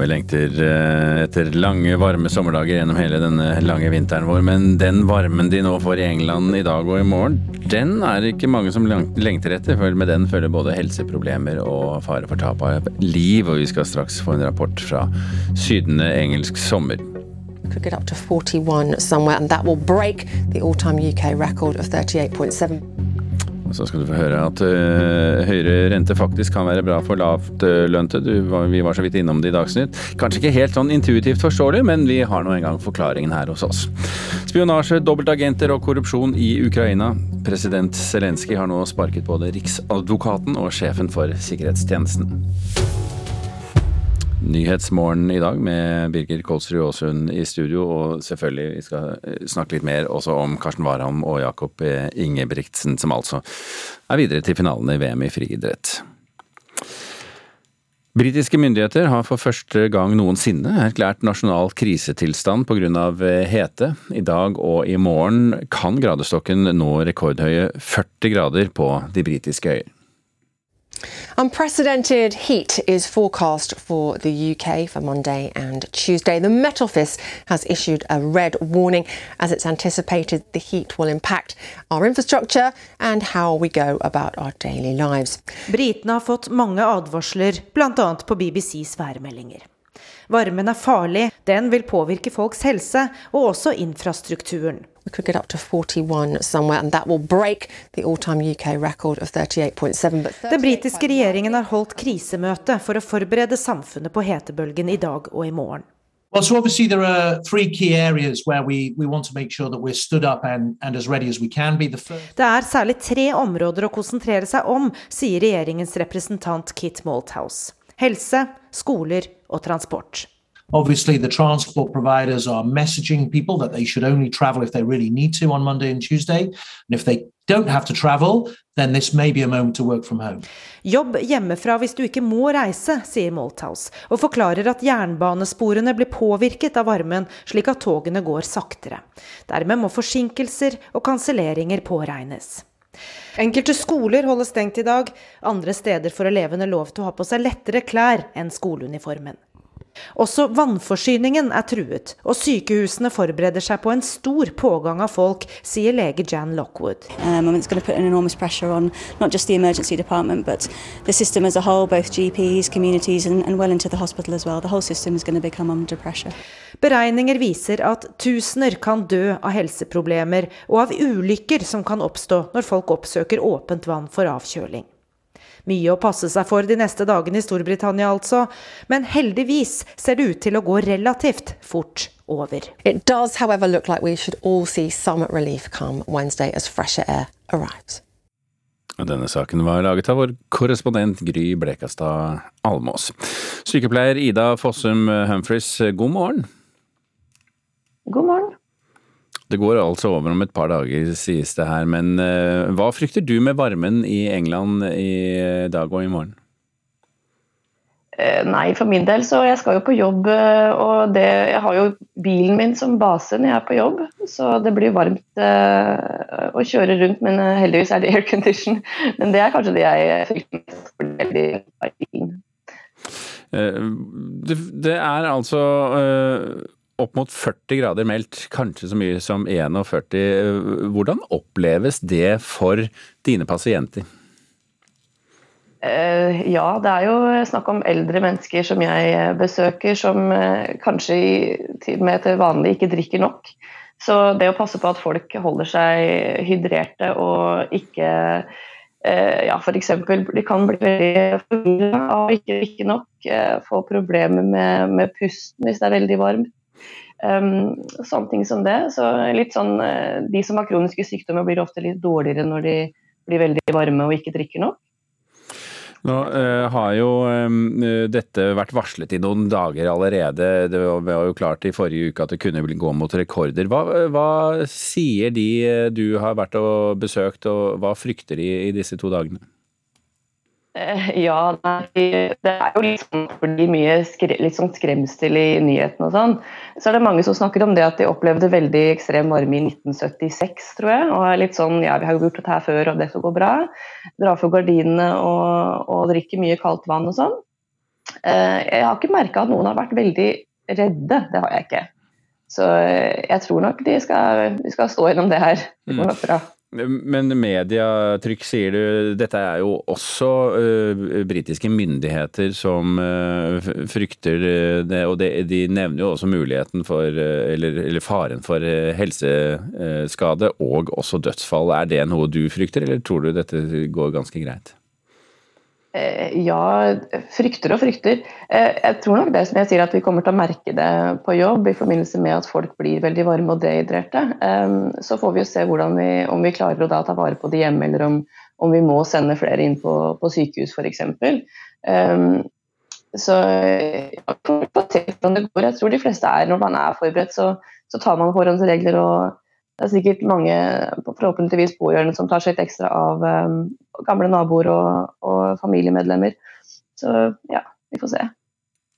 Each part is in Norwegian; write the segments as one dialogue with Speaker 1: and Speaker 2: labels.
Speaker 1: vi lengter eh, etter lange, varme sommerdager gjennom hele denne lange vinteren vår. Men den varmen de nå får i England i dag og i morgen, den er det ikke mange som lengter etter. For med den følger både helseproblemer og fare for tap av liv. Og vi skal straks få en rapport fra sydende engelsk sommer.
Speaker 2: Could get up to 41 somewhere, and that will break the all-time UK record of 38.7.
Speaker 1: Så skal du få høre at uh, høyere rente faktisk kan være bra for lavtlønte. Uh, vi var så vidt innom det i Dagsnytt. Kanskje ikke helt sånn intuitivt forståelig, men vi har nå engang forklaringen her hos oss. Spionasje, dobbeltagenter og korrupsjon i Ukraina. President Zelenskyj har nå sparket både Riksadvokaten og sjefen for sikkerhetstjenesten. Nyhetsmorgen i dag med Birger Kolsrud Aasund i studio, og selvfølgelig vi skal eh, snakke litt mer også om Karsten Warholm og Jakob eh, Ingebrigtsen, som altså er videre til finalen i VM i friidrett. Britiske myndigheter har for første gang noensinne erklært nasjonal krisetilstand pga. Eh, hete. I dag og i morgen kan gradestokken nå rekordhøye 40 grader på de britiske øyer.
Speaker 2: Unprecedented heat is forecast for the UK for Monday and Tuesday. The Met Office has issued a red warning as it's anticipated the heat will impact our infrastructure and how we go about our daily lives.
Speaker 3: Britene har fått mange advarsler, bl.a. på BBCs værmeldinger. Varmen er farlig, den vil påvirke folks helse og også infrastrukturen.
Speaker 2: We could get up to 41 somewhere, and that will break the all-time UK record of 38.7.
Speaker 3: Den britiske regjeringen har holdt krisemøte for å forberede samfunnet på hetebølgen i dag og i morgen.
Speaker 4: Well, so obviously there are three key areas where we, we want to make sure that we're stood up and, and as ready as we can be. The first...
Speaker 3: Det er særlig tre områder å konsentrere seg om, sier regjeringens representant Kit Malthouse. Helse, skoler og transport.
Speaker 4: Obviously, the transport providers are messaging people that they should only travel if they really need to on Monday and Tuesday. And if they don't have to travel, then this may be a moment to work from home.
Speaker 3: Jobb hjemmefra hvis du ikke må reise, sier Malthouse, og forklarer at jernbanesporene blir påvirket av varmen, slik at togene går saktere. Dermed må forsinkelser og kanselleringer påregnes. Enkelte skoler holder stengt i dag, andre steder får elevene lov til å ha på seg lettere klær enn skoleuniformen. Også vannforsyningen er truet, og sykehusene forbereder seg på en stor pågang av folk, sier lege Jan Lockwood. Um, on whole, GPs, and, and well well. Beregninger viser at tusener kan dø av helseproblemer og av ulykker som kan oppstå når folk oppsøker åpent vann for avkjøling. Mye å passe seg for de neste dagene i Storbritannia altså, men heldigvis ser det ut til å gå relativt fort over.
Speaker 2: It does however look like we should all see some relief come Wednesday as fresher air arrives.
Speaker 1: Denne saken var laget av vår korrespondent Gry Blekastad Almås. Sykepleier Ida Fossum Humphries, god morgen.
Speaker 5: God morgen.
Speaker 1: Det går altså over om et par dager, sies det her. Men uh, hva frykter du med varmen i England i dag og i morgen?
Speaker 5: Uh, nei, for min del så jeg skal jo på jobb, og det, jeg har jo bilen min som base når jeg er på jobb. Så det blir varmt å kjøre rundt, men heldigvis er det aircondition. Men det er kanskje det jeg frykter mest for bilen.
Speaker 1: Det er altså opp mot 40 grader meldt, kanskje så mye som 41. Hvordan oppleves det for dine pasienter?
Speaker 5: Uh, ja, det er jo snakk om eldre mennesker som jeg besøker, som uh, kanskje i, med til vanlig ikke drikker nok. Så det å passe på at folk holder seg hydrerte og ikke ja, f.eks. de kan bli veldig forvirra av ikke drikke nok, få problemer med, med pusten hvis det er veldig varmt. Um, sånne ting som det. Så litt sånn, uh, De som har kroniske sykdommer, blir ofte litt dårligere når de blir veldig varme og ikke drikker nok.
Speaker 1: Nå uh, har jo um, dette vært varslet i noen dager allerede. Det var jo klart i forrige uke at det kunne gå mot rekorder. Hva, hva sier de du har vært og besøkt, og hva frykter de i disse to dagene?
Speaker 5: Eh, ja, det er jo sånn fordi mye skre, litt sånn skremsel i nyhetene og sånn. Så er det mange som snakker om det at de opplevde veldig ekstrem varme i 1976, tror jeg. Og er litt sånn ja, vi har jo gjort dette her før og dette går bra. Dra for gardinene og, og drikke mye kaldt vann og sånn. Jeg har ikke merka at noen har vært veldig redde, det har jeg ikke. Så jeg tror nok de skal, de skal stå gjennom det her. Det går nok bra.
Speaker 1: Men mediatrykk, sier du. Dette er jo også uh, britiske myndigheter som uh, frykter det. Og det, de nevner jo også muligheten for, eller, eller, faren for helseskade og også dødsfall. Er det noe du frykter, eller tror du dette går ganske greit?
Speaker 5: Eh, ja, frykter og frykter. Eh, jeg tror nok det som jeg sier at vi kommer til å merke det på jobb i forbindelse med at folk blir veldig varme og dehydrerte. Så får vi jo se vi, om vi klarer å ta vare på det hjemme, eller om, om vi må sende flere inn på, på sykehus f.eks. Så jeg tror de fleste er, når man er forberedt, så, så tar man forhåndsregler og det er sikkert mange, forhåpentligvis pårørende, som tar seg litt ekstra av um, gamle naboer og, og, familiemedlemmer. Så ja, vi får se.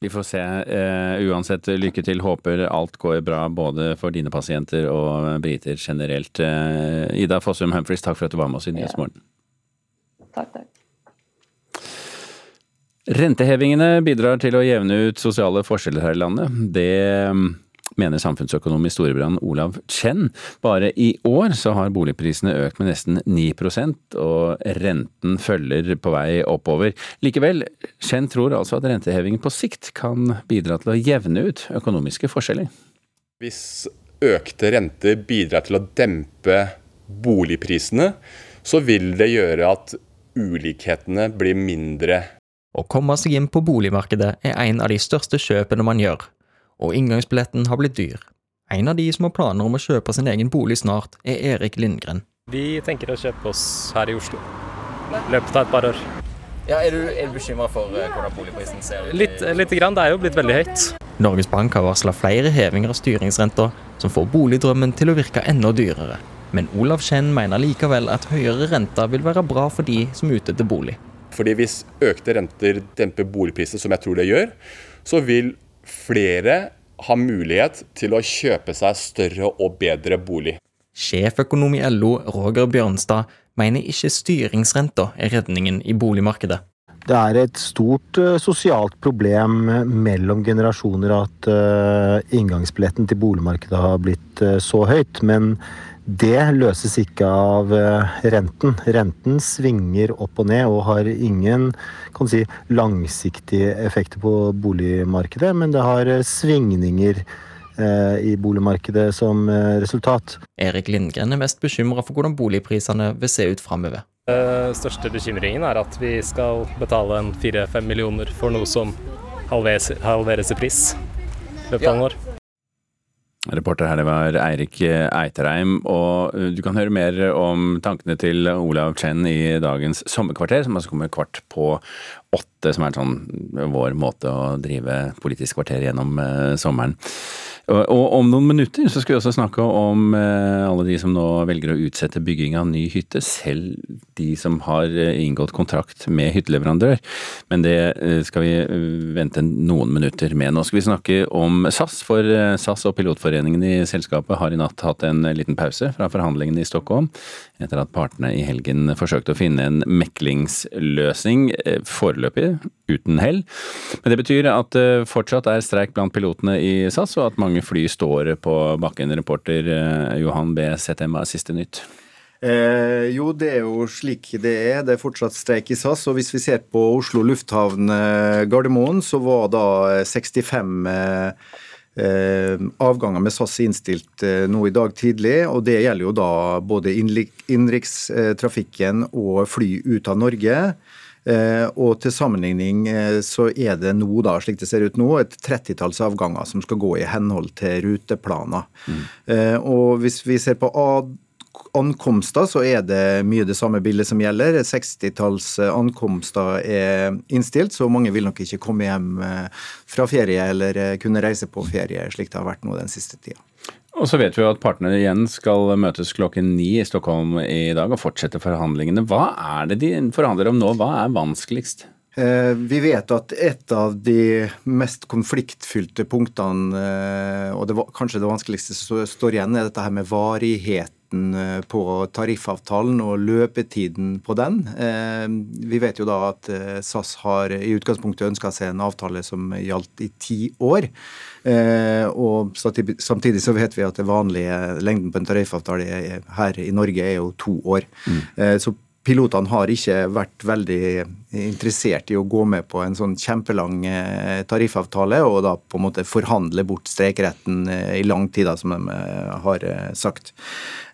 Speaker 1: Vi får se. Uh, uansett, lykke til. Håper alt går bra både for dine pasienter og briter generelt. Uh, Ida Fossum Humphries, takk for at du var med oss i Nyhetsmorgen.
Speaker 5: Ja. Takk, takk.
Speaker 1: Rentehevingene bidrar til å jevne ut sosiale forskjeller her i landet. Det mener samfunnsøkonom i Storebrand Olav Chen. Bare i år så har boligprisene økt med nesten 9% og renten følger på vei oppover. Likevel, Chen tror altså at rentehevingen på sikt kan bidra til å jevne ut økonomiske forskjeller.
Speaker 6: Hvis økte renter bidrar til å dempe boligprisene, så vil det gjøre at ulikhetene blir mindre.
Speaker 7: Å komme seg inn på boligmarkedet er en av de største kjøpene man gjør, og inngangsbilletten har blitt dyr. En av de som har planer om å kjøpe sin egen bolig snart, er Erik Lindgren.
Speaker 8: Vi tenker å kjøpe oss her i Oslo. løpet av et par år.
Speaker 7: Ja, Er du, er du bekymra for uh, hvordan boligprisen ser ut?
Speaker 8: Litt, lite grann. Det er jo blitt veldig høyt.
Speaker 7: Norges Bank har varsla flere hevinger av styringsrenta, som får boligdrømmen til å virke enda dyrere. Men Olav Kjenn mener likevel at høyere renter vil være bra for de som er ute etter bolig.
Speaker 6: Fordi Hvis økte renter demper boligpriser, som jeg tror det gjør, så vil flere har mulighet til å kjøpe seg større og bedre bolig.
Speaker 7: Sjeføkonom i LO, Roger Bjørnstad, mener ikke styringsrenta er redningen i boligmarkedet.
Speaker 9: Det er et stort uh, sosialt problem mellom generasjoner at uh, inngangsbilletten til boligmarkedet har blitt uh, så høyt. Men det løses ikke av eh, renten. Renten svinger opp og ned og har ingen kan si, langsiktige effekter på boligmarkedet, men det har eh, svingninger eh, i boligmarkedet som resultat.
Speaker 7: Erik Lindgren er mest bekymra for hvordan boligprisene vil se ut framover.
Speaker 8: Den største bekymringen er at vi skal betale en fire-fem millioner for noe som halveres, halveres i pris løpet av en år.
Speaker 1: Reporter her det var Eirik Eiterheim, og uh, du kan høre mer om tankene til Olav Chen i dagens Sommerkvarter, som altså kommer kvart på åtte, som er sånn vår måte å drive Politisk kvarter gjennom eh, sommeren. Og om noen minutter så skal vi også snakke om uh, alle de som nå velger å utsette bygging av ny hytte, selv de som har inngått kontrakt med hytteleverandør. Men det skal vi vente noen minutter med. Nå skal vi snakke om SAS, for SAS og pilotforeningen i selskapet har i natt hatt en liten pause fra forhandlingene i Stockholm, etter at partene i helgen forsøkte å finne en meklingsløsning, eh, foreløpig uten hell. Men det betyr at det eh, fortsatt er streik blant pilotene i SAS, og at mange fly står på bakken. Reporter eh, Johan B. Er siste nytt?
Speaker 10: Eh, jo, det er jo slik det er. Det er fortsatt streik i SAS. Og hvis vi ser på Oslo lufthavn Gardermoen, så var da 65 eh, Eh, avganger med SAS innstilt eh, nå i dag tidlig, og det gjelder jo da både innenrikstrafikken og fly ut av Norge. Eh, og til sammenligning så er det nå, da, slik det ser ut nå, et trettitalls avganger som skal gå i henhold til ruteplaner. Mm. Og hvis vi ser på ankomster, så er det mye det samme bildet som gjelder. 60-talls ankomster er innstilt, så mange vil nok ikke komme hjem eh, fra ferie eller eh, kunne reise på ferie, slik det har vært nå den siste tida.
Speaker 1: Og så vet vi jo at partene igjen skal møtes klokken ni i Stockholm i dag og fortsette forhandlingene. Hva er det de forhandler om nå? Hva er vanskeligst?
Speaker 10: Eh, vi vet at et av de mest konfliktfylte punktene, og det kanskje det vanskeligste som står igjen, er dette her med varighet på tariffavtalen og løpetiden på den. Vi vet jo da at SAS har i utgangspunktet ønska seg en avtale som gjaldt i ti år. Og samtidig så vet vi at det vanlige lengden på en tariffavtale her i Norge er jo to år. Mm. Så pilotene har ikke vært veldig interessert i å gå med på en sånn kjempelang eh, tariffavtale og da på en måte forhandle bort streikeretten eh, i lang tid, da, som de eh, har sagt.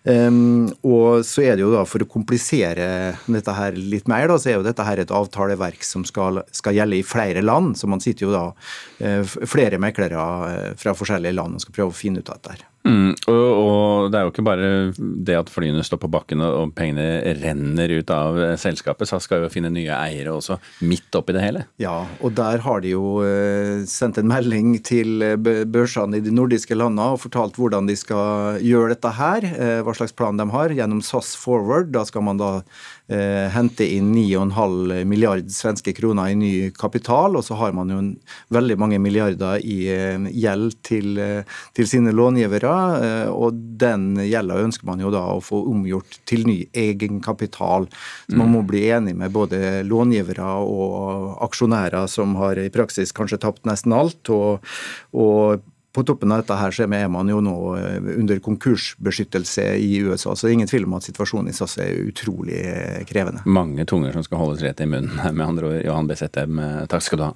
Speaker 10: Um, og så er det jo da, For å komplisere dette her litt mer, da, så er jo dette her et avtaleverk som skal, skal gjelde i flere land. Så man sitter jo da flere meklere fra forskjellige land og skal prøve å finne ut av dette. her.
Speaker 1: Mm, og, og, det er jo ikke bare det at flyene står på bakken og pengene renner ut av selskapet. SAS skal jo finne nye eiere også, midt oppi det hele.
Speaker 10: Ja, og der har de jo eh, sendt en melding til børsene i de nordiske landene og fortalt hvordan de skal gjøre dette her. Eh, hva slags plan de har gjennom SAS Forward. Da skal man da eh, hente inn 9,5 milliard svenske kroner i ny kapital, og så har man jo en, veldig mange milliarder i eh, gjeld til, eh, til, sine långivere. Eh, og den gjelda ønsker man jo da å få omgjort til ny egenkapital. Så man må bli enig med både långivere og aksjonærer som har i praksis kanskje tapt nesten alt. og, og på toppen av dette her så er man jo nå eh, under konkursbeskyttelse i USA, så det er ingen tvil om at situasjonen i SAS er utrolig eh, krevende.
Speaker 1: Mange tunger som skal holdes rett i munnen, med andre ord. Johan BZM, takk skal du ha.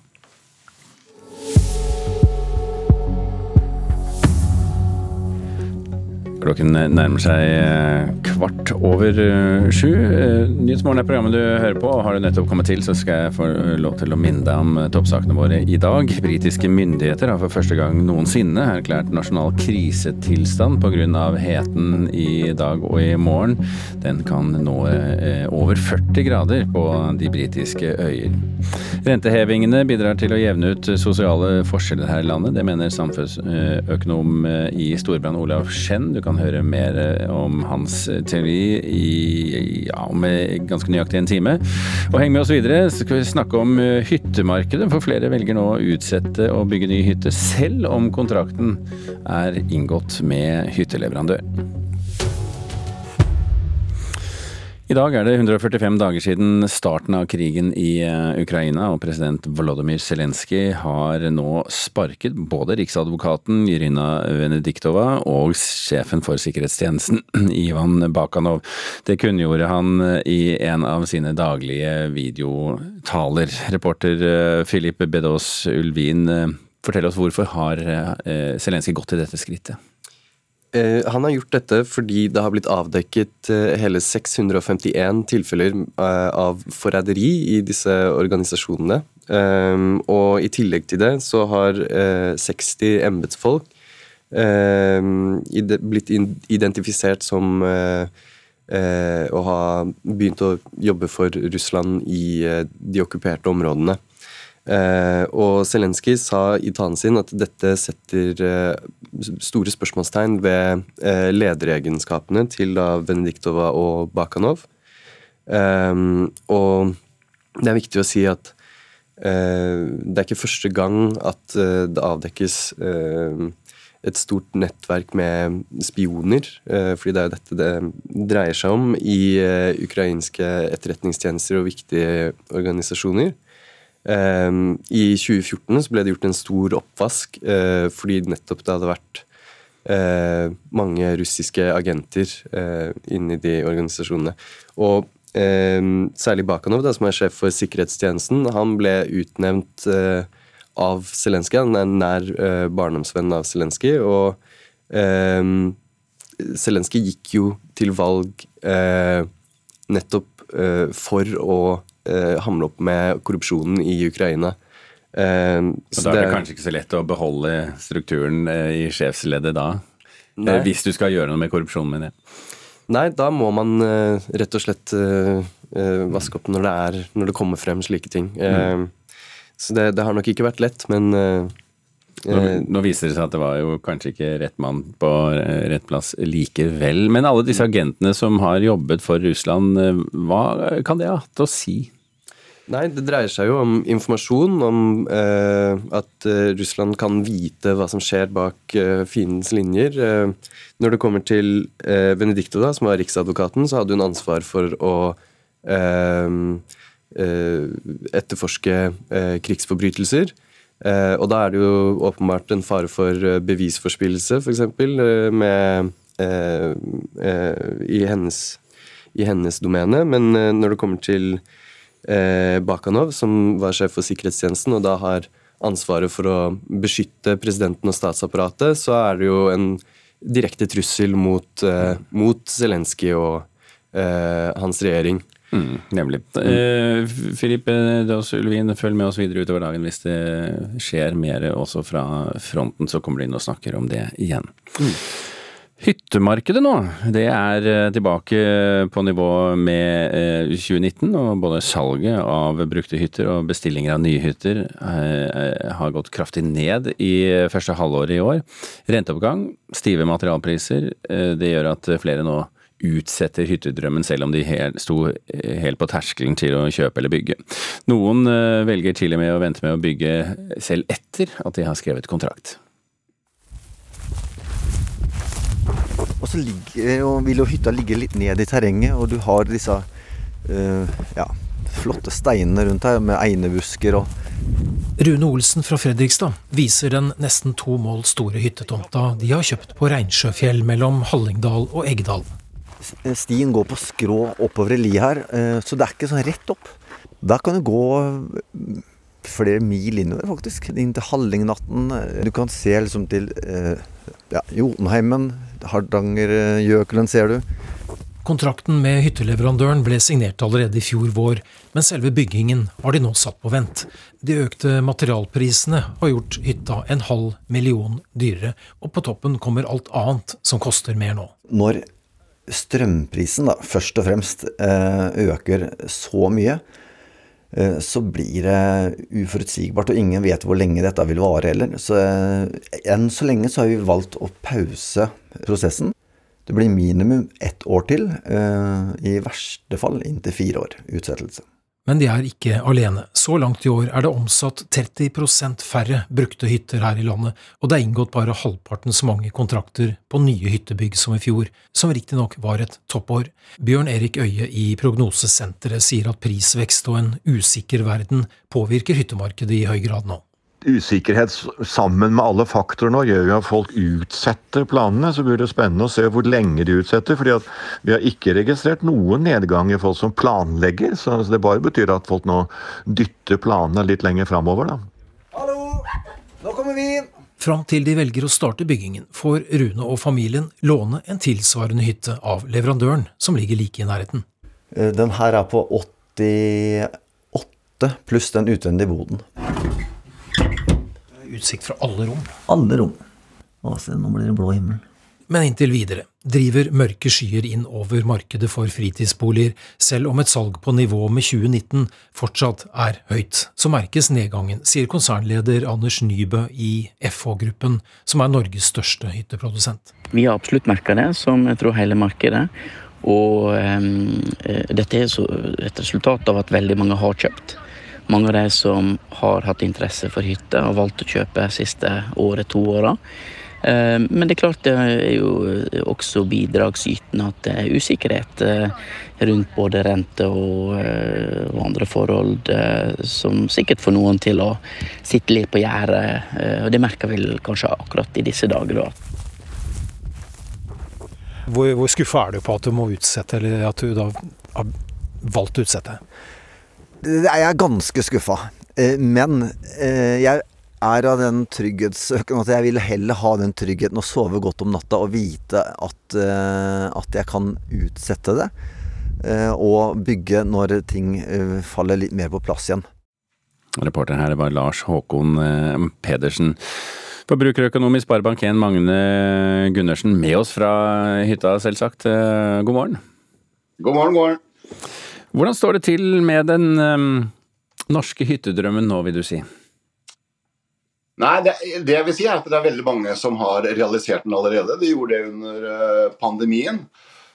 Speaker 1: Klokken nærmer seg eh, kvart over eh, sju. Eh, Nyhetsmorgen er programmet du hører på. Har du nettopp kommet til, så skal jeg få lov til å minne deg om toppsakene våre i dag. Britiske myndigheter har for første gang noensinne erklært nasjonal krisetilstand pga. heten i dag og i morgen. Den kan nå over 40 grader på de britiske øyer. Rentehevingene bidrar til å jevne ut sosiale forskjeller her i landet. Det mener samfunnsøkonom i Storbrann Olav Skjenn. Du kan kan høre mer eh, om hans eh, teori i, ja, om eh, ganske nøyaktig en time. Og heng med oss videre, så skal vi snakke om hyttemarkedet. For flere velger nå å utsette å bygge ny hytte, selv om kontrakten er inngått med hytteleverandør. I dag er det 145 dager siden starten av krigen i eh, Ukraina, og president Volodymyr Zelenskyj har nå sparket både riksadvokaten Irina Venediktova og sjefen for sikkerhetstjenesten, Ivan Bakanov. Det kunngjorde han i en av sine daglige videotaler. Reporter eh, Filip Bedås Ulvin, eh, fortell oss hvorfor har Zelenskyj gått til dette skrittet?
Speaker 11: Eh, han har gjort dette fordi det har blitt avdekket eh, hele 651 tilfeller eh, av forræderi i disse organisasjonene. Og i tillegg til det så har 60 embetsfolk blitt identifisert som å ha begynt å jobbe for Russland i de okkuperte områdene. Eh, og Zelenskyj sa i talen sin at dette setter eh, store spørsmålstegn ved eh, lederegenskapene til da Venediktova og Bakanov. og det er viktig å si at det er ikke første gang at det avdekkes et stort nettverk med spioner, fordi det er jo dette det dreier seg om i ukrainske etterretningstjenester og viktige organisasjoner. Ehm, I 2014 så ble det gjort en stor oppvask eh, fordi nettopp det hadde vært eh, mange russiske agenter inni inne de organisasjonene. Og ehm, særlig Bakanov, som er sjef for sikkerhetstjenesten, han ble utnevnt av Zelenskyj. Han er nær barndomsvenn av Zelenskyj. Og um, Zelenskyj gikk jo til valg nettopp for å eh, hamle opp med korrupsjonen i Ukraina.
Speaker 1: Eh, så da er det, det, kanskje ikke så lett å beholde strukturen eh, i sjefsleddet da? Eh. Hvis du skal gjøre noe med korrupsjonen, mener jeg.
Speaker 11: Nei, da må man uh, rett og slett vaske opp når det, er, når det kommer frem slike ting. Mm. Så det, det, har nok ikke vært lett, men
Speaker 1: nå, nå, viser det seg at det var jo kanskje ikke rett mann på rett plass likevel. Men alle disse agentene som har jobbet for Russland, hva kan det ha hatt å si?
Speaker 11: Nei, det dreier seg jo om informasjon, om eh, at eh, Russland kan vite hva som skjer bak eh, fiendens linjer. Eh, når det kommer til eh, Benedicte, da, som var riksadvokaten, så hadde hun ansvar for å eh, etterforske krigsforbrytelser. Og da er det jo åpenbart en fare for bevisforspillelse, f.eks., med i hennes, i hennes domene. Men når det kommer til eh, Bakanov, som var sjef for sikkerhetstjenesten, og da har ansvaret for å beskytte presidenten og statsapparatet, så er det jo en direkte trussel mot, eh, mot Zelenskyj og eh, hans regjering.
Speaker 1: Mm, nemlig. Mm. Eh, Filippe Daas Ulvin, følg med oss videre utover dagen. Hvis det skjer mer også fra fronten, så kommer du inn og snakker om det igjen. Mm. Hyttemarkedet nå, det er eh, tilbake på nivå med 2019. Eh, og både salget av brukte hytter og bestillinger av nye hytter har gått kraftig ned i første halvår i år. Renteoppgang, stive materialpriser, det gjør at flere nå utsetter hyttedrømmen selv om de sto helt på terskelen til å kjøpe eller bygge. Noen velger til og med å vente med å bygge selv etter at de har skrevet kontrakt.
Speaker 12: Og så ligger, og vil jo hytta ligge litt ned i terrenget, og du har disse uh, ja, flotte steinene rundt her med einebusker og
Speaker 13: Rune Olsen fra Fredrikstad viser den nesten to mål store hyttetomta de har kjøpt på Reinsjøfjell mellom Hallingdal og Eggdal.
Speaker 12: Stien går på skrå oppover i li her, eh, så det er ikke sånn rett opp. Der kan du gå flere mil innover, faktisk. Inn til Hallingnatten. Du kan se liksom til eh, ja, Jotunheimen, Hardangerjøkulen ser du.
Speaker 13: Kontrakten med hytteleverandøren ble signert allerede i fjor vår, men selve byggingen har de nå satt på vent. De økte materialprisene har gjort hytta en halv million dyrere, og på toppen kommer alt annet som koster mer nå.
Speaker 12: Når strømprisen da, først og fremst eh, øker så mye, eh, så blir det uforutsigbart, og ingen vet hvor lenge dette vil vare heller. Så enn så lenge så har vi valgt å pause prosessen. Det blir minimum ett år til, eh, i verste fall inntil fire år utsettelse.
Speaker 13: Men de er ikke alene. Så langt i år er det omsatt 30 færre brukte hytter her i landet, og det er inngått bare halvparten så mange kontrakter på nye hyttebygg som i fjor, som riktignok var et toppår. Bjørn Erik Øie i Prognosesenteret sier at prisvekst og en usikker verden påvirker hyttemarkedet i høy grad nå
Speaker 14: usikkerhet sammen med alle faktorene gjør jo at folk utsetter planene. Så blir det spennende å se hvor lenge de utsetter. fordi at vi har ikke registrert noen nedgang i folk som planlegger. Så det bare betyr at folk nå dytter planene litt lenger framover, da.
Speaker 12: Hallo! Nå kommer vi inn!
Speaker 13: Fram til de velger å starte byggingen, får Rune og familien låne en tilsvarende hytte av leverandøren, som ligger like i nærheten.
Speaker 12: Eh, den her er på 88 pluss den utvendige boden
Speaker 13: utsikt fra alle rom.
Speaker 12: Alle rom. Å, se, nå blir det blå himmel.
Speaker 13: Men inntil videre driver mørke skyer inn over markedet for fritidsboliger, selv om et salg på nivå med 2019 fortsatt er høyt. Så merkes nedgangen, sier konsernleder Anders Nybø i FH-gruppen, som er Norges største hytteprodusent.
Speaker 15: Vi har absolutt merka det, som jeg tror hele markedet. Og um, dette er et resultat av at veldig mange har kjøpt. Mange av de som har hatt interesse for hytte, har valgt å kjøpe siste året, to åra. Eh, men det er klart det er jo også bidragsytende at det er usikkerhet eh, rundt både rente og, eh, andre forhold som sikkert får noen til å sitte litt på gjerdet. Og det merker vi kanskje akkurat i disse dager.
Speaker 13: Hvor, hvor skuffa er du på at du må utsette, eller at du da har valgt å utsette?
Speaker 12: Jeg er ganske skuffa. Eh, men eh, jeg er av den trygghetssøken at jeg vil heller ha den tryggheten å sove godt om natta og vite at, eh, at jeg kan utsette det. Og bygge når ting faller litt mer på plass igjen.
Speaker 1: Reporter her var Lars Håkon Pedersen. Forbrukerøkonom i Sparebank1 Magne Gundersen med oss fra hytta, selvsagt. God morgen.
Speaker 16: God morgen, god morgen.
Speaker 1: Hvordan står det til med den um, norske hyttedrømmen nå, vil du si?
Speaker 16: Nei, det, det, jeg vil si er at det er veldig mange som har realisert den allerede. De gjorde det under uh, pandemien.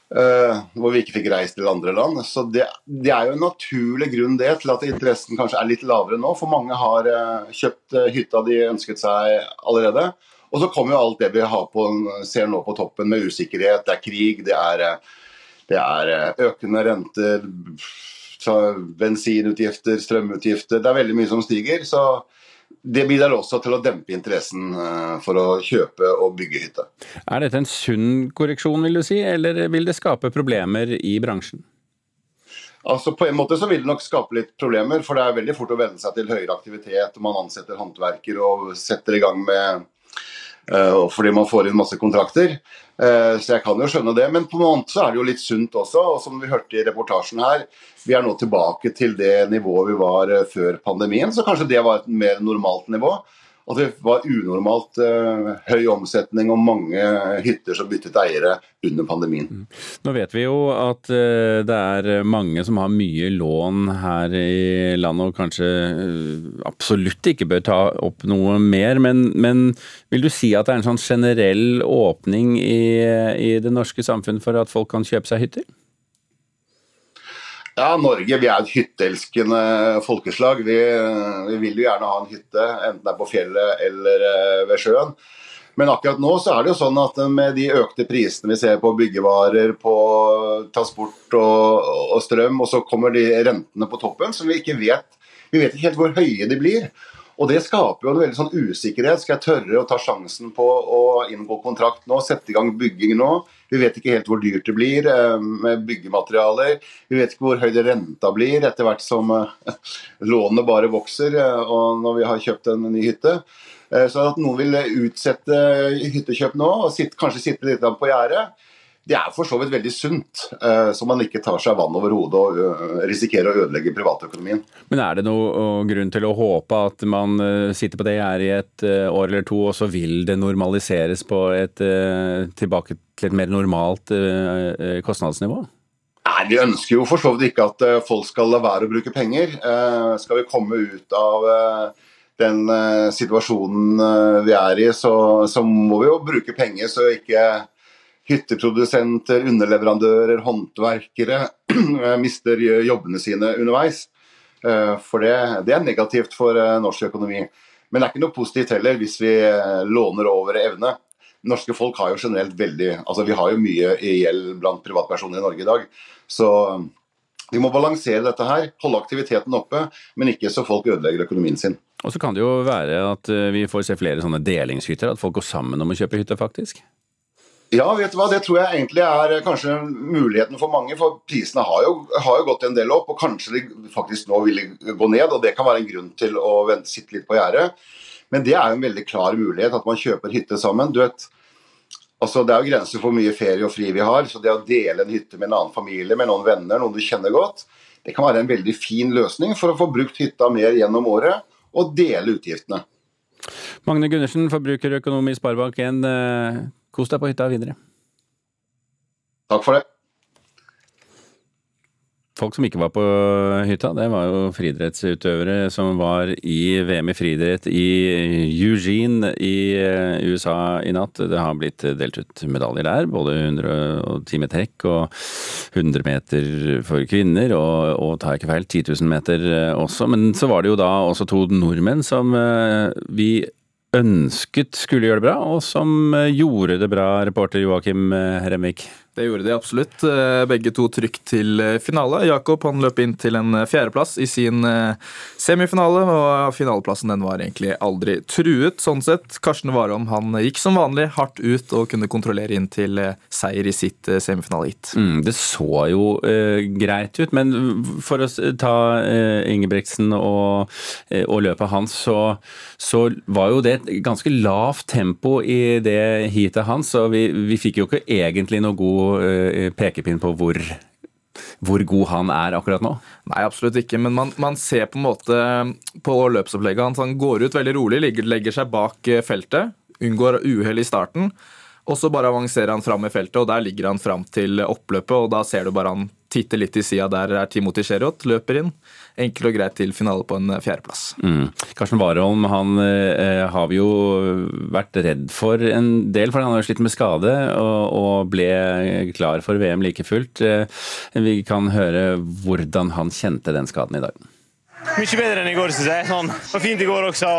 Speaker 16: Uh, hvor vi ikke fikk reist til andre land. Så det, det, er jo en naturlig grunn det til at interessen kanskje er litt lavere nå. For mange har uh, kjøpt uh, hytta de ønsket seg allerede. Og så kommer jo alt det vi på, ser nå på toppen med usikkerhet. Det er krig, det er, det er økende renter, bensinutgifter, strømutgifter. Det er veldig mye som stiger. så det bidrar også til å dempe interessen eh, for å kjøpe og bygge hytte.
Speaker 1: Er dette en sunn korreksjon, vil du si, eller vil det skape problemer i bransjen?
Speaker 16: Altså På en måte så vil det nok skape litt problemer, for det er veldig fort å venne seg til høyere aktivitet. og Man ansetter håndverker og setter i gang med uh, fordi man får inn masse kontrakter. Uh, så jeg kan jo skjønne det. Men på en måte så er det jo litt sunt også. Og som vi hørte i reportasjen her, vi er nå tilbake til det nivået vi var uh, før pandemien. Så kanskje det var et mer normalt nivå. Og det var unormalt eh, høy omsetning og mange hytter som byttet eiere under pandemien. Mm.
Speaker 1: Nå vet vi jo at eh, det er mange som har mye lån her i landet og kanskje eh, absolutt ikke bør ta opp noe mer. Men, men, vil du si at det er en sånn generell åpning i, i det norske samfunn for at folk kan kjøpe seg hytter?
Speaker 16: Ja, Norge vi er et hytteelskende folkeslag. Vi, vi, vil jo gjerne ha en hytte, enten det er på fjellet eller eh, ved sjøen. Men akkurat nå så er det jo sånn at med de økte prisene vi ser på byggevarer, på transport og, og strøm, og så kommer de rentene på toppen som vi ikke vet Vi vet ikke helt hvor høye de blir. Og Det skaper jo en veldig sånn usikkerhet. Skal jeg tørre å ta sjansen på å inngå kontrakt nå, sette i gang bygging nå? Vi vet ikke helt hvor dyrt det blir eh, med byggematerialer. Vi vet ikke hvor høy renta blir etter hvert som lånet bare vokser eh, og når vi har kjøpt en ny hytte. Så at noen vil utsette hyttekjøp nå og sitte, kanskje sitte litt på gjerdet, det er for så vidt veldig sunt, eh, så man ikke tar seg vann over hodet og eh, risikerer å ødelegge privatøkonomien.
Speaker 1: Men er det noen grunn til å håpe at man eh, sitter på det gjerdet i et år eller to, og så vil det normaliseres på et tilbake til et mer normalt kostnadsnivå?
Speaker 16: Nei, Vi ønsker jo for så vidt ikke at folk skal la være å bruke penger. Skal vi komme ut av den situasjonen vi er i, så, så må vi jo bruke penger så ikke hytteprodusenter, underleverandører, håndverkere mister jobbene sine underveis. Eh, for det, det, er negativt for eh, norsk økonomi. Men det er ikke noe positivt heller hvis vi eh, låner over evne. Norske folk har jo generelt veldig altså Vi har jo mye gjeld blant privatpersoner i Norge i dag. Så vi må balansere dette her, holde aktiviteten oppe, men ikke så folk ødelegger økonomien sin.
Speaker 1: Og så kan det jo være at vi får se flere sånne delingshytter, at folk går sammen om å kjøpe hytte, faktisk.
Speaker 16: Ja, vet du hva, det tror jeg egentlig er eh, kanskje muligheten for mange. For prisene har jo, har jo, gått en del opp, og kanskje de faktisk nå vil gå ned. og Det kan være en grunn til å vente, sitte litt på gjerdet. Men det er jo en veldig klar mulighet, at man kjøper hytte sammen. Du vet, altså Det er jo grenser for mye ferie og fri vi har. Så det å dele en hytte med en annen familie, med noen venner, noen du kjenner godt, det kan være en veldig fin løsning for å få brukt hytta mer gjennom året, og dele utgiftene.
Speaker 1: Magne Gundersen, forbrukerøkonom i Sparebank1. Kos deg på hytta videre.
Speaker 16: Takk for det.
Speaker 1: Folk som ikke var på hytta, det var jo friidrettsutøvere som var i VM i friidrett i Eugene i eh, USA i natt. Det har blitt delt ut medaljer der, både 110 meter hekk og 100 meter for kvinner, og, og tar jeg ikke feil, 10 000 meter også. Men så var det jo da også to nordmenn som eh, vi ønsket skulle gjøre det bra, og som eh, gjorde det bra, reporter Joakim Remmik.
Speaker 17: Det gjorde de absolutt. Eh, begge to trygt til eh, finale. Jakob han løp inn til en eh, fjerdeplass i sin semifinale, og finaleplassen den var egentlig aldri truet. Sånn sett, Karsten Warholm han gikk som vanlig hardt ut og kunne kontrollere inn til seier i sitt semifinaleheat.
Speaker 1: Mm, det så jo uh, greit ut, men for å ta uh, Ingebrigtsen og, uh, og, løpet hans, så, så, var jo det et ganske lavt tempo i det heatet hans, og vi, vi fikk jo ikke egentlig noe god uh, pekepinn på hvor, hvor god han er akkurat nå?
Speaker 17: Nei, absolutt ikke. Men man, man ser på en måte på løpsopplegget hans. Han går ut veldig rolig, legger, legger seg bak eh, feltet, unngår uhell i starten. Og så bare avanserer han fram i feltet, og der ligger han fram til oppløpet. og Da ser du bare han titter litt til sida. Der er Timothy Sherrod, løper inn. Enkelt og greit til finale på en fjerdeplass.
Speaker 1: Mm. Karsten Warholm han eh, har vi jo vært redd for en del, for han har jo slitt med skade og, og ble klar for VM like fullt. Eh, vi kan høre hvordan han kjente den skaden i dag.
Speaker 18: Mye bedre enn i går, syns jeg. Sånn. Det var fint i går også.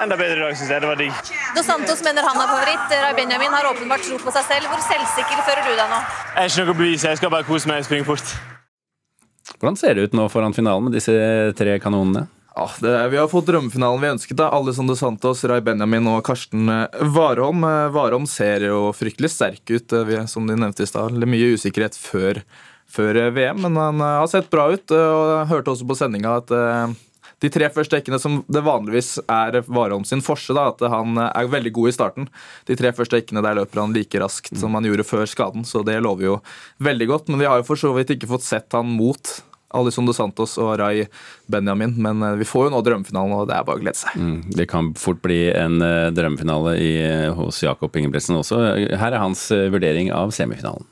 Speaker 18: Enda bedre i dag, syns jeg. Det var digg.
Speaker 19: Dos Santos mener han er favoritt. Rai Benjamin har åpenbart tro på seg selv. Hvor selvsikker føler du deg nå?
Speaker 18: Jeg er ikke noe bevis. Jeg skal bare kose meg og springe fort.
Speaker 1: Hvordan ser det ut nå foran finalen med disse tre kanonene?
Speaker 17: Ja, det, vi har fått drømmefinalen vi ønsket. da. Alessandro Santos, Ray Benjamin og Karsten Warholm. Warholm ser jo fryktelig sterk ut, som de nevnte i stad. Mye usikkerhet før, før, VM, men han har sett bra ut. og Jeg hørte også på sendinga at de tre første dekkene som det vanligvis er Warholm sin forse, da, at han er veldig god i starten. De tre første dekkene der løper han like raskt som han gjorde før skaden, så det lover jo veldig godt. Men vi har jo for så vidt ikke fått sett han mot Alison dos Santos og Rai Benjamin, men vi får jo nå drømmefinalen, og det er bare å glede seg.
Speaker 1: Mm, det kan fort bli en drømmefinale i, hos Jakob Ingebrigtsen også. Her er hans vurdering av semifinalen.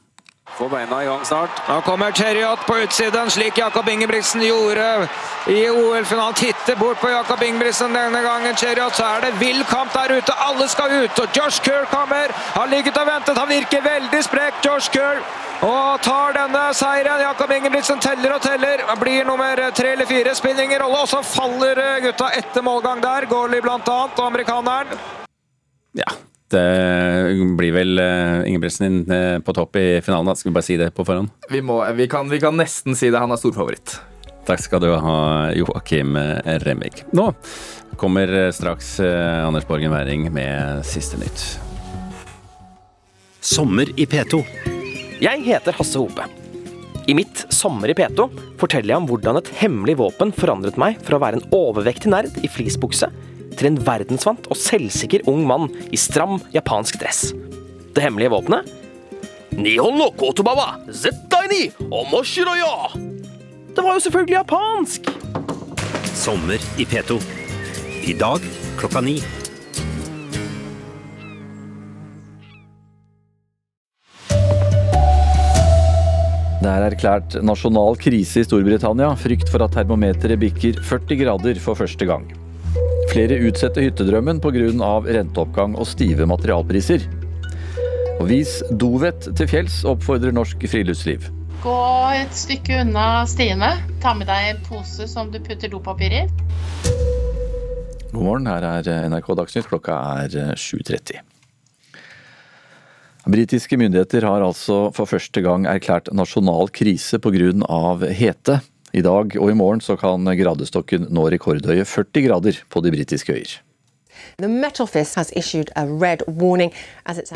Speaker 20: Får beina i gang snart. Nå kommer Cheriot på utsiden, slik Jakob Ingebrigtsen gjorde i OL-finalen. Titter bort på Jakob Ingebrigtsen denne gangen. Cheriot, så er det vill kamp der ute. Alle skal ut. Og Josh Kerr kommer. Har ligget og ventet. Han virker veldig sprek, Josh Kerr. Og tar denne seieren. Jakob Ingebrigtsen teller og teller. Blir nummer tre eller fire. Spiller ingen rolle. Og så faller gutta etter målgang der. Goalie blant annet, og amerikaneren.
Speaker 1: Ja, det blir vel Ingebrigtsen din på topp i finalen. Da. Skal vi bare si det på forhånd?
Speaker 17: Vi, må, vi, kan, vi kan nesten si det. Han er storfavoritt.
Speaker 1: Takk skal du ha, Joakim Remvik. Nå kommer straks Anders Borgen Werring med siste nytt.
Speaker 21: Sommer i P2.
Speaker 22: Jeg heter Hasse Hope. I mitt Sommer i P2 forteller jeg om hvordan et hemmelig våpen forandret meg fra å være en overvektig nerd i fleecebukse til en verdensvant og selvsikker ung mann i stram japansk dress. Det hemmelige våpenet? Nihon no kotobawa zettai ni omoshiroyo! Det var jo selvfølgelig japansk!
Speaker 21: Sommer i P2. I dag klokka ni.
Speaker 23: Det er erklært nasjonal krise i Storbritannia. Frykt for at termometeret bikker 40 grader for første gang. Flere utsetter hyttedrømmen pga. renteoppgang og stive materialpriser. Og vis dovett til fjells, oppfordrer Norsk Friluftsliv.
Speaker 24: Gå et stykke unna stiene. Ta med deg en pose som du putter dopapir i.
Speaker 23: God morgen, her er NRK Dagsnytt. Klokka er 7.30. Britiske myndigheter har altså for første gang erklært nasjonal krise pga. hete. I dag og i morgen så kan gradestokken nå rekordhøye 40 grader på de britiske øyer.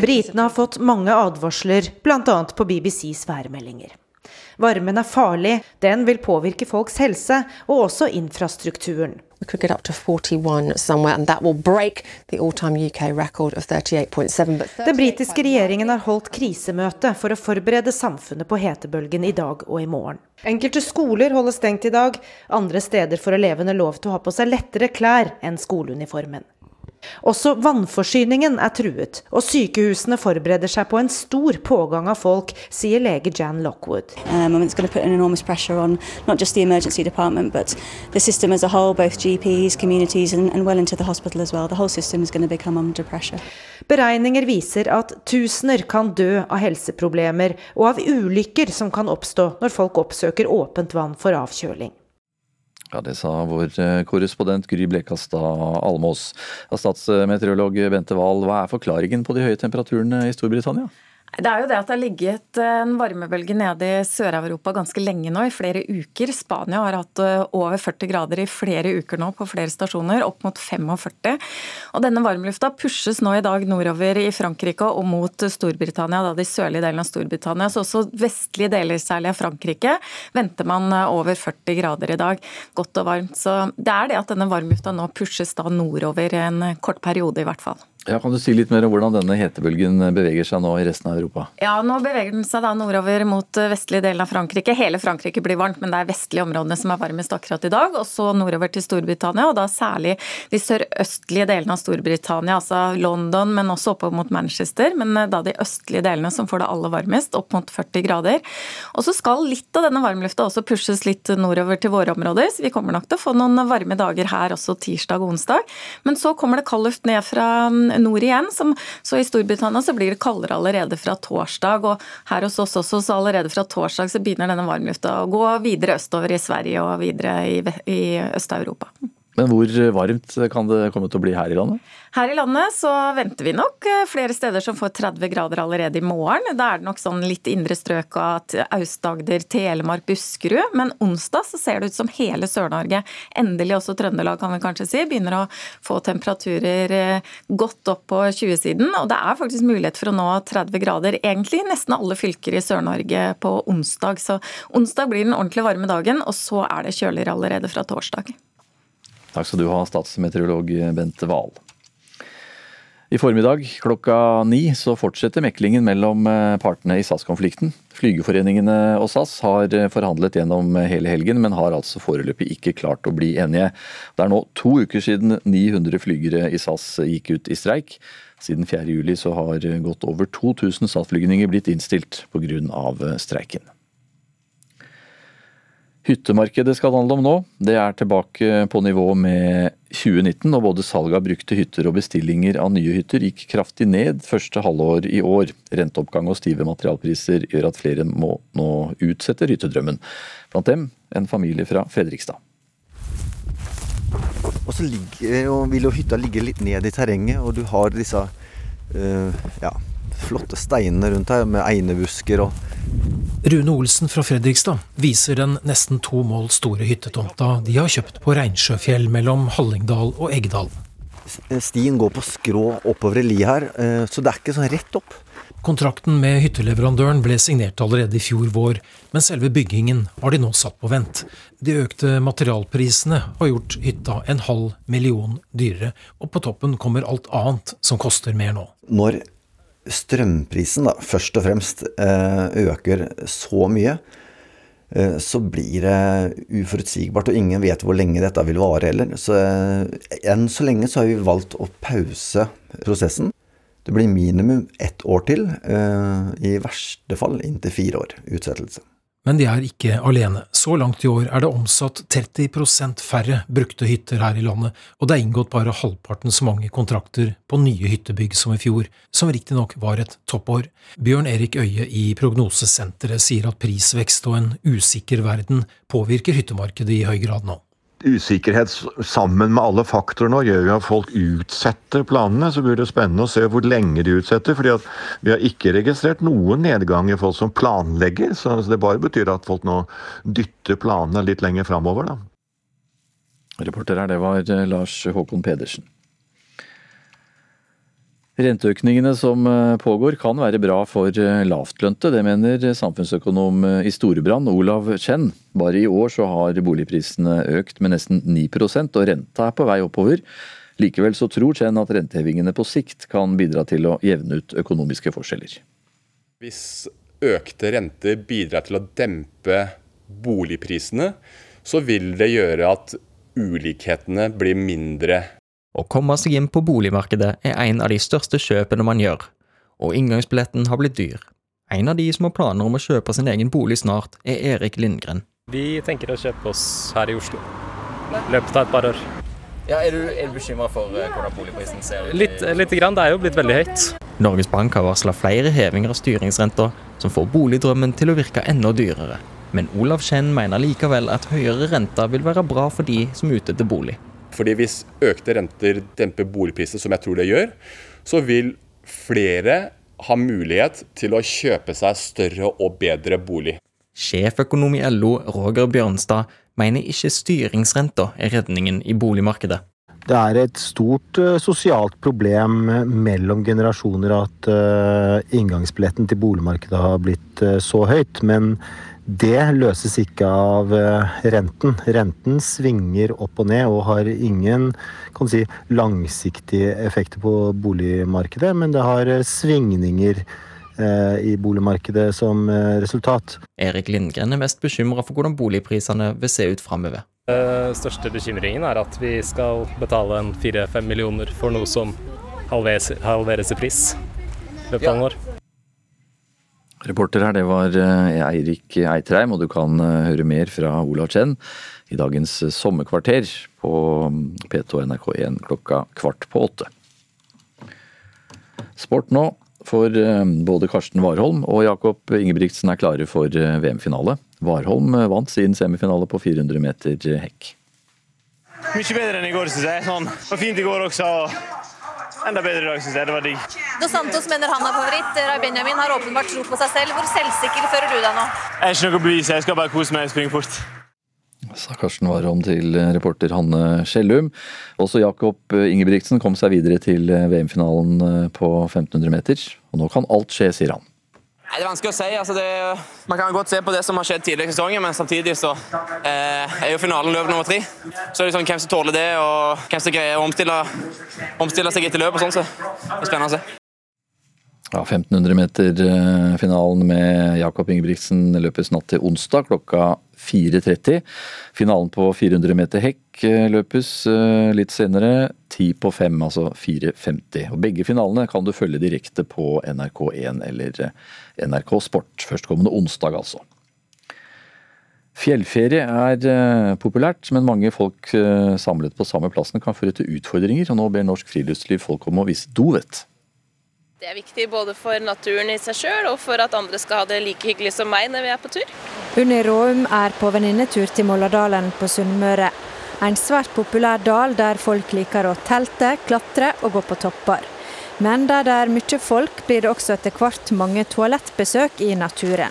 Speaker 3: Britene har fått mange advarsler, bl.a. på BBCs værmeldinger. Varmen er farlig, den vil påvirke folks helse, og også infrastrukturen.
Speaker 2: We could get up to 41 somewhere, and that will break the all-time UK record of 38.7.
Speaker 3: Den britiske regjeringen har holdt krisemøte for å forberede samfunnet på hetebølgen i dag og i morgen. Enkelte skoler holder stengt i dag, andre steder får elevene lov til å ha på seg lettere klær enn skoleuniformen. Også vannforsyningen er truet, og sykehusene forbereder seg på en stor pågang av folk, sier lege Jan Lockwood.
Speaker 25: Um, it's going to put an enormous pressure on not just the emergency department, but the system as a whole, both GPs, communities, and, and well into the hospital as well. The whole system is going to become under pressure.
Speaker 3: Beregninger viser at tusener kan dø av helseproblemer og av ulykker som kan oppstå når folk oppsøker åpent vann for avkjøling.
Speaker 23: Ja, Det sa vår korrespondent Gry Blekastad Almås. Statsmeteorolog Bente Wahl, hva er forklaringen på de høye temperaturene i Storbritannia?
Speaker 26: Det er jo det at det har ligget en varmebølge nede i Sør-Europa ganske lenge nå, i flere uker. Spania har hatt over 40 grader i flere uker nå på flere stasjoner, opp mot 45. Og denne varmlufta pushes nå i dag nordover i Frankrike og mot Storbritannia, da de sørlige delene av Storbritannia. Så også vestlige deler, særlig av Frankrike, venter man over 40 grader i dag. Godt og varmt. Så det er det at denne varmlufta nå pushes da nordover en kort periode, i hvert fall.
Speaker 23: Ja, Kan du si litt mer om hvordan denne hetebølgen beveger seg nå i resten av Europa?
Speaker 26: Ja, Nå beveger den seg da nordover mot eh, vestlige delen av Frankrike. Hele Frankrike blir varmt, men det er vestlige områdene som er varmest akkurat i dag. Og så nordover til Storbritannia, og da særlig de sørøstlige delene av Storbritannia. Altså London, men også oppover mot Manchester. Men eh, da de østlige delene som får det aller varmest, opp mot 40 grader. Og så skal litt av denne varmlufta også pushes litt nordover til våre områder, så vi kommer nok til å få noen varme dager her også tirsdag og onsdag. Men så kommer det kald luft ned fra mm, nord igjen. Som, så i Storbritannia så blir det kaldere allerede fra torsdag. Og her hos oss også, så allerede fra torsdag så begynner denne varmlufta å gå videre østover i Sverige og videre i, i Øst-Europa.
Speaker 23: Men hvor varmt kan det komme til å bli her i landet?
Speaker 26: Her i landet så venter vi nok eh, flere steder som får 30 grader allerede i morgen. Da er det nok sånn litt indre strøk av Aust-Agder, Telemark, Buskerud. Men onsdag så ser det ut som hele Sør-Norge, endelig også Trøndelag kan vi kanskje si, begynner å få temperaturer eh, godt opp på 20-siden. Og det er faktisk mulighet for å nå 30 grader egentlig i nesten alle fylker i Sør-Norge på onsdag. Så onsdag blir den ordentlig varme dagen, og så er det kjøligere allerede fra torsdag.
Speaker 23: Takk skal du ha, statsmeteorolog Bente Wahl. I formiddag klokka ni så fortsetter meklingen mellom eh, partene i SAS-konflikten. Flygerforeningene og SAS har eh, forhandlet gjennom hele helgen, men har altså foreløpig ikke klart å bli enige. Det er nå to uker siden 900 flygere i SAS gikk ut i streik. Siden 4.7 så har godt over 2000 SAS-flygninger blitt innstilt pga. streiken. Hyttemarkedet skal det handle om nå. Det er tilbake på nivå med 2019, og både salget av brukte hytter og bestillinger av nye hytter gikk kraftig ned første halvår i år. Renteoppgang og stive materialpriser gjør at flere må nå utsette hyttedrømmen. Blant dem en familie fra Fredrikstad.
Speaker 12: Og så ligger, vil jo hytta ligge litt ned i terrenget, og du har disse uh, ja, flotte steinene rundt her med einebusker og
Speaker 13: Rune Olsen fra Fredrikstad viser den nesten to mål store hyttetomta de har kjøpt på Reinsjøfjell mellom Hallingdal og Eggdal.
Speaker 12: Stien går på skrå oppover i li her, eh, så det er ikke sånn rett opp.
Speaker 13: Kontrakten med hytteleverandøren ble signert allerede i fjor vår, men selve byggingen har de nå satt på vent. De økte materialprisene har gjort hytta en halv million dyrere, og på toppen kommer alt annet som koster mer nå.
Speaker 12: Når strømprisen da, først og fremst eh, øker så mye, eh, så blir det uforutsigbart, og ingen vet hvor lenge dette vil vare heller. Så eh, enn så lenge så har vi valgt å pause prosessen. Det blir minimum ett år til, i verste fall inntil fire år utsettelse.
Speaker 13: Men de er ikke alene. Så langt i år er det omsatt 30% færre brukte hytter her i landet, og det er inngått bare halvparten så mange kontrakter på nye hyttebygg som i fjor, som riktignok var et toppår. Bjørn Erik Øie i Prognosesenteret sier at prisvekst og en usikker verden påvirker hyttemarkedet i høy grad nå
Speaker 14: usikkerhet sammen med alle faktorene gjør jo at folk utsetter planene. Så blir det spennende å se hvor lenge de utsetter. fordi vi har ikke registrert noen nedgang i folk som planlegger. Så det bare betyr at folk nå dytter planene litt lenger framover, da.
Speaker 23: Reporter her, det var eh, Lars Håkon Pedersen. Renteøkningene som eh, pågår kan være bra for eh, lavtlønte, det mener samfunnsøkonom eh, i Storebrand Olav Chen. Bare i år så har boligprisene økt med nesten 9% og renta er på vei oppover. Likevel så tror Chen at rentehevingene på sikt kan bidra til å jevne ut økonomiske forskjeller.
Speaker 6: Hvis økte renter bidrar til å dempe boligprisene, så vil det gjøre at ulikhetene blir mindre
Speaker 7: å komme seg inn på boligmarkedet er en av de største kjøpene man gjør, og inngangsbilletten har blitt dyr. En av de som har planer om å kjøpe sin egen bolig snart, er Erik Lindgren.
Speaker 27: Vi tenker å kjøpe oss her i Oslo. løpet av et par år.
Speaker 7: Ja, Er du, er du bekymra for uh, hvordan boligprisen ser ut?
Speaker 27: Litt, lite grann. Det er jo blitt veldig høyt.
Speaker 7: Norges Bank har varsla flere hevinger av styringsrenta, som får boligdrømmen til å virke enda dyrere. Men Olav Kjenn mener likevel at høyere renter vil være bra for de som er ute etter bolig.
Speaker 6: Fordi hvis økte renter demper boligpriser, som jeg tror det gjør, så vil flere ha mulighet til å kjøpe seg større og bedre bolig.
Speaker 7: Sjeføkonom i LO, Roger Bjørnstad, mener ikke styringsrenta er redningen i boligmarkedet.
Speaker 9: Det er et stort uh, sosialt problem mellom generasjoner at uh, inngangsbilletten til boligmarkedet har blitt uh, så høyt. Men det løses ikke av renten. Renten svinger opp og ned og har ingen kan si, langsiktige effekter på boligmarkedet, men det har svingninger i boligmarkedet som resultat.
Speaker 7: Erik Lindgren er mest bekymra for hvordan boligprisene vil se ut framover.
Speaker 27: Den største bekymringen er at vi skal betale en fire-fem millioner for noe som halveres, halveres i pris Ja. løpet av en år.
Speaker 23: Reporter her, det var eh, Eirik Eitreim, og du kan eh, høre mer fra Olav Chen i dagens eh, sommerkvarter på mm, P2 NRK1 klokka kvart på åtte. Sport nå, for både Karsten Warholm og Jakob Ingebrigtsen er klare for VM-finale. Warholm vant sin semifinale på 400 meter hekk.
Speaker 18: Mye bedre enn i går, syns jeg. Sånn. Det var fint i går også. Enda bedre i dag, syns jeg. Det var digg.
Speaker 19: Dos Santos mener han er favoritt. Rai Benjamin har åpenbart tro på seg selv. Hvor selvsikker føler du deg nå?
Speaker 18: Jeg har ikke noe å bevise. Jeg skal bare kose meg og springe fort.
Speaker 23: Sa Karsten Warholm til reporter Hanne Skjellum. Også Jakob Ingebrigtsen kom seg videre til VM-finalen på 1500 meter. Og nå kan alt skje, sier han.
Speaker 28: Det er vanskelig å si. Altså det, man kan godt se på det som har skjedd tidligere i sesongen, men samtidig så eh, er jo finalen løp nummer tre. Så er sånn hvem som tåler det, og hvem som greier å omstille, omstille seg etter løp. sånn, så det er spennende å se.
Speaker 23: Ja, 1500 meter-finalen med Jakob Ingebrigtsen løpes natt til onsdag klokka 4.30. Finalen på 400 meter hekk eh, løpes eh, litt senere, 10 på 5, altså 4.50. Og Begge finalene kan du følge direkte på NRK1 eller NRK Sport førstkommende onsdag, altså. Fjellferie er eh, populært, men mange folk eh, samlet på samme plassen kan føre til utfordringer. og Nå ber Norsk Friluftsliv folk om å vise dovett.
Speaker 29: Det er viktig både for naturen i seg sjøl og for at andre skal ha det like hyggelig som meg når vi er på tur.
Speaker 30: Unni Råum er på venninnetur til Molladalen på Sunnmøre. En svært populær dal der folk liker å telte, klatre og gå på topper. Men der det er mye folk, blir det også etter hvert mange toalettbesøk i naturen.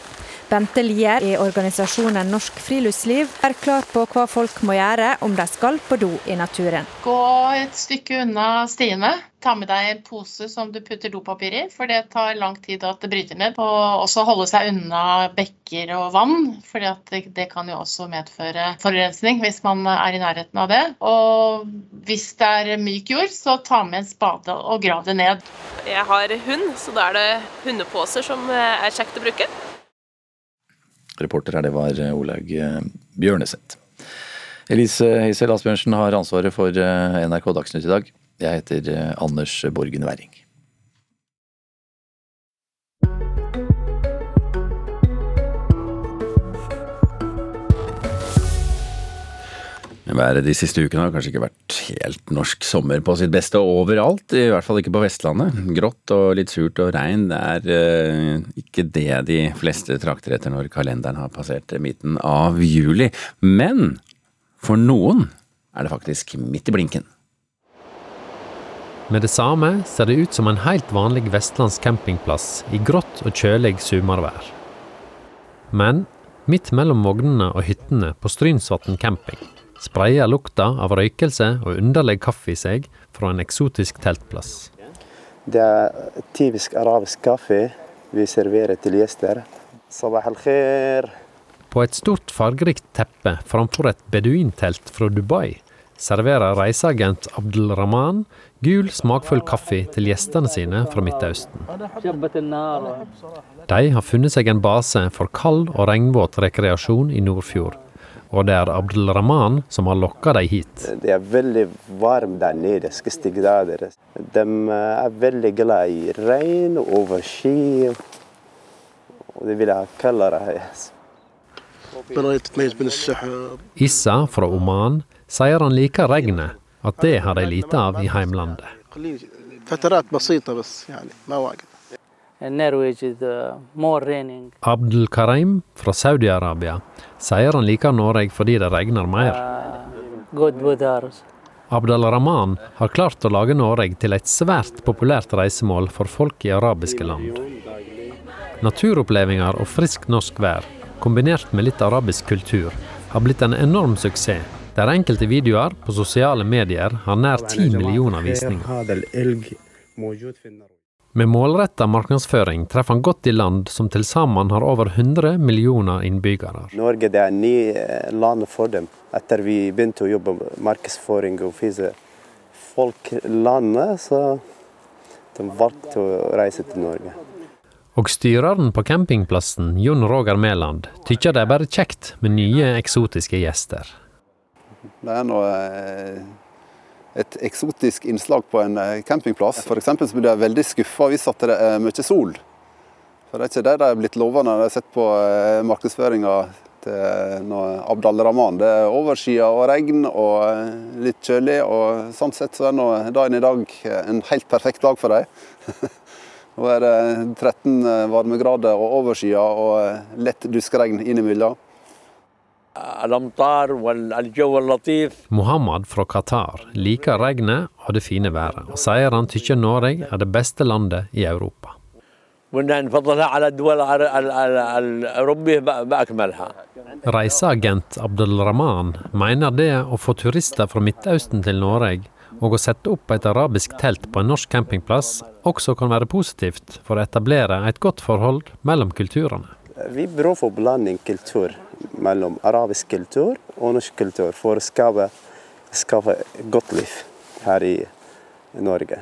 Speaker 30: Bente Lier i organisasjonen Norsk Friluftsliv er klar på hva folk må gjøre om de skal på do i naturen.
Speaker 24: Gå et stykke unna stiene. Ta med deg en pose som du putter dopapir i, for det tar lang tid at det bryter ned. Og også holde seg unna bekker og vann, for det, det, kan jo også medføre forurensning hvis man er i nærheten av det. Og hvis det er myk jord, så ta med en spade og grav det ned.
Speaker 29: Jeg har hund, så da er det hundeposer som er kjekt å bruke.
Speaker 23: Reporter her, det var eh, Olaug eh, Bjørneseth. Elise Heisel Asbjørnsen har ansvaret for eh, NRK Dagsnytt i dag. Jeg heter Anders Borgen Werring.
Speaker 1: Været de siste ukene har kanskje ikke vært helt norsk sommer på sitt beste overalt, i hvert fall ikke på Vestlandet. Grått og litt surt og regn, det er eh, ikke det de fleste trakter etter når kalenderen har passert midten av juli. Men for noen er det faktisk midt i blinken.
Speaker 31: Med det samme ser det ut som en helt vanlig vestlandsk campingplass i grått og kjølig sommervær. Men midt mellom vognene og hyttene på Strynsvatn camping spreier lukta av røykelse og underlig kaffe i seg fra en eksotisk teltplass.
Speaker 32: Det er typisk arabisk kaffe vi serverer til gjester. Sabah al-khair.
Speaker 31: På et stort fargerikt teppe framfor et beduintelt fra Dubai serverer reiseagent Abdel Rahman gul, smakfull kaffe til gjestene sine fra Midtøsten. De har funnet seg en base for kald og regnvåt rekreasjon i Nordfjord og det er Abdelrahman som har lokka dem hit.
Speaker 32: Det er veldig varmt der nede, 60 grader. De eh, er veldig glad i regn over ski. Og de vil ha kaldere her.
Speaker 31: Issa fra Oman sier han liker regnet, at det har de lite av i heimlandet. Abdul Karim fra Saudi-Arabia sier han liker Norge fordi det regner mer. Abdel Rahman har klart å lage Norge til et svært populært reisemål for folk i arabiske land. Naturopplevelser og friskt norsk vær, kombinert med litt arabisk kultur, har blitt en enorm suksess, der enkelte videoer på sosiale medier har nær ti millioner visninger. Med målretta markedsføring treffer han godt i land som til sammen har over 100 millioner innbyggere.
Speaker 32: Norge det er ny eh, land for dem. Etter vi begynte å jobbe med markedsføring og vise folk landet, så de valgte å reise til Norge.
Speaker 31: Og styreren på campingplassen, Jon Roger Mæland, tykker det er bare kjekt med nye eksotiske gjester.
Speaker 33: Det er noe, et eksotisk innslag på en eh, campingplass. F.eks. så blir jeg veldig skuffa hvis at det er mye sol. For Det er ikke det de er blitt lova når de har sett på eh, markedsføringa til Abdal Rahman. Det er overskya og regn og eh, litt kjølig. og Sånn sett så er nå dagen i dag en helt perfekt dag for dem. Nå er det 13 varmegrader og overskya og lett duskregn innimellom.
Speaker 31: Mohammed fra Qatar liker regnet og det fine været, og sier han tykker Norge er det beste landet i Europa. Reiseagent Abdelrahman mener det å få turister fra Midtøsten til Norge og å sette opp et arabisk telt på en norsk campingplass også kan være positivt for å etablere et godt forhold mellom kulturene.
Speaker 32: Vi prøver for blanding kultur mellom arabisk kultur og norsk kultur for å skape, skape godt liv her i Norge.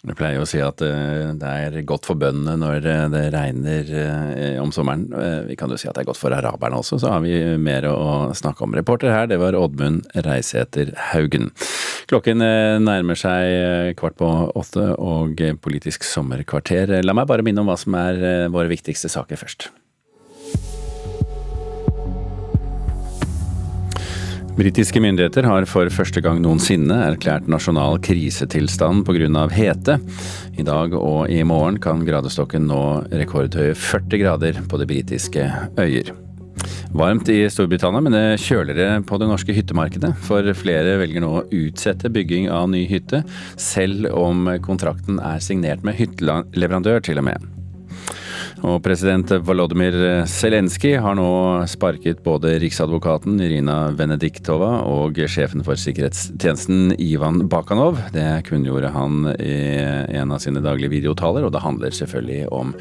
Speaker 1: Du pleier å si at eh, det er godt for bøndene når eh, det regner eh, om sommeren. Vi kan jo si at det er godt for araberne også, så har vi mer å snakke om. Reporter her, det var Oddmund Reisæter Haugen. Klokken nærmer seg kvart på åtte og Politisk sommerkvarter. La meg bare minne om hva som er våre viktigste saker først. Britiske myndigheter har for første gang noensinne erklært nasjonal krisetilstand pga. hete. I dag og i morgen kan gradestokken nå rekordhøye 40 grader på de britiske øyer. Varmt i Storbritannia, men det kjøligere på det norske hyttemarkedet. For flere velger nå å utsette bygging av ny hytte, selv om kontrakten er signert med hytteleverandør, til og med. Og president Volodymyr Zelenskyj har nå sparket både riksadvokaten Irina Venediktova og sjefen for sikkerhetstjenesten Ivan Bakanov. Det kunngjorde han i en av sine daglige videotaler, og det handler selvfølgelig om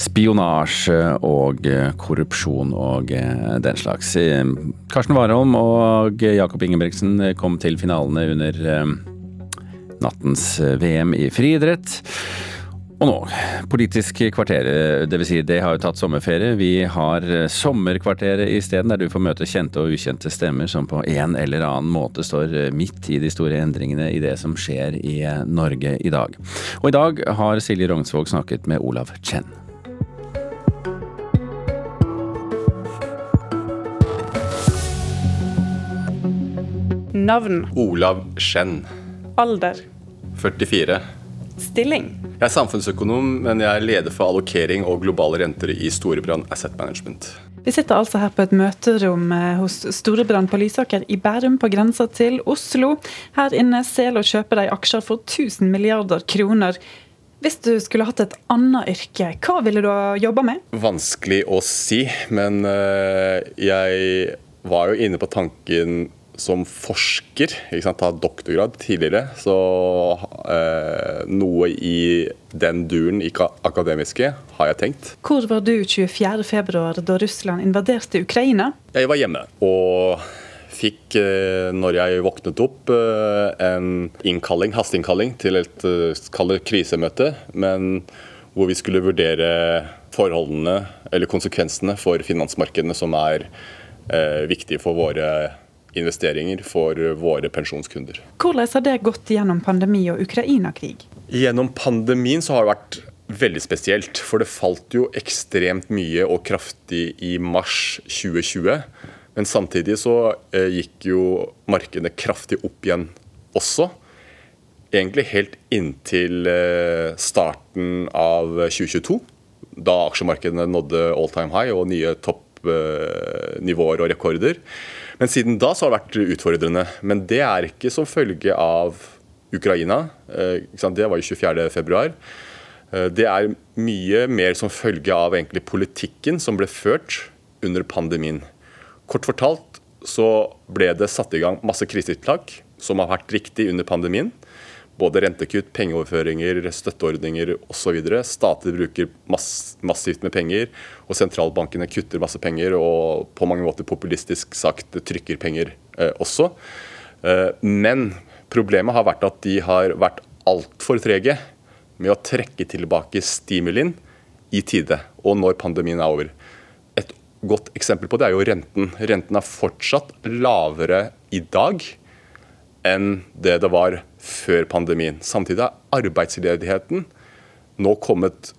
Speaker 1: spionasje og korrupsjon og den slags. Karsten Warholm og Jakob Ingebrigtsen kom til finalene under nattens VM i friidrett. Og nå, Politisk kvarter, dvs. Si det har jo tatt sommerferie. Vi har Sommerkvarteret isteden, der du får møte kjente og ukjente stemmer som på en eller annen måte står midt i de store endringene i det som skjer i Norge i dag. Og i dag har Silje Rognsvåg snakket med Olav Chen.
Speaker 34: Navn.
Speaker 6: Olav Chen.
Speaker 34: Alder.
Speaker 6: 44.
Speaker 34: Stilling?
Speaker 6: Jeg er samfunnsøkonom, men jeg er leder for allokering og globale renter i Storebrand Asset Management.
Speaker 34: Vi sitter altså her på et møterom eh, hos Storebrand på Lysaker i Bærum, på grensa til Oslo. Her inne selger og kjøper de aksjer for 1000 milliarder kroner. Hvis du skulle hatt et annet yrke, hva ville du ha jobba med?
Speaker 6: Vanskelig å si, men eh, jeg var jo inne på tanken som forsker, ikke sant, ta doktorgrad tidligere, så eh, noe i den duren ikke akademiske har jeg tenkt.
Speaker 34: Hvor var du 24.2 da Russland invaderte Ukraina?
Speaker 6: Jeg var hjemme. og fikk, eh, når jeg våknet opp, eh, en innkalling, hasteinnkalling til et uh, krisemøte, men hvor vi skulle vurdere forholdene eller konsekvensene for finansmarkedene som er eh, viktige for våre investeringer for våre pensjonskunder.
Speaker 34: Hvordan har det gått gjennom pandemi og Ukraina-krig?
Speaker 6: Gjennom pandemien så har det vært veldig spesielt. For det falt jo ekstremt mye og kraftig i mars 2020. Men samtidig så eh, gikk jo markedene kraftig opp igjen også. Egentlig helt inntil eh, starten av 2022, da aksjemarkedene nådde all time high og nye toppnivåer og rekorder. Men siden da så har det vært utfordrende. Men det er ikke som følge av Ukraina. Eh, det var jo 24.2. Eh, det er mye mer som følge av egentlig politikken som ble ført under pandemien. Kort fortalt så ble det satt i gang masse krisetiltak som har vært riktig under pandemien. Både rentekutt, pengeoverføringer, støtteordninger osv. Stater bruker mass massivt med penger, og sentralbankene kutter masse penger og på mange måter populistisk sagt trykker penger eh, også. Eh, men problemet har vært at de har vært altfor trege med å trekke tilbake stimulien i tide, og når pandemien er over. Et godt eksempel på det er jo renten. Renten er fortsatt lavere i dag enn det det var før pandemien. Samtidig er arbeidsledigheten nå kommet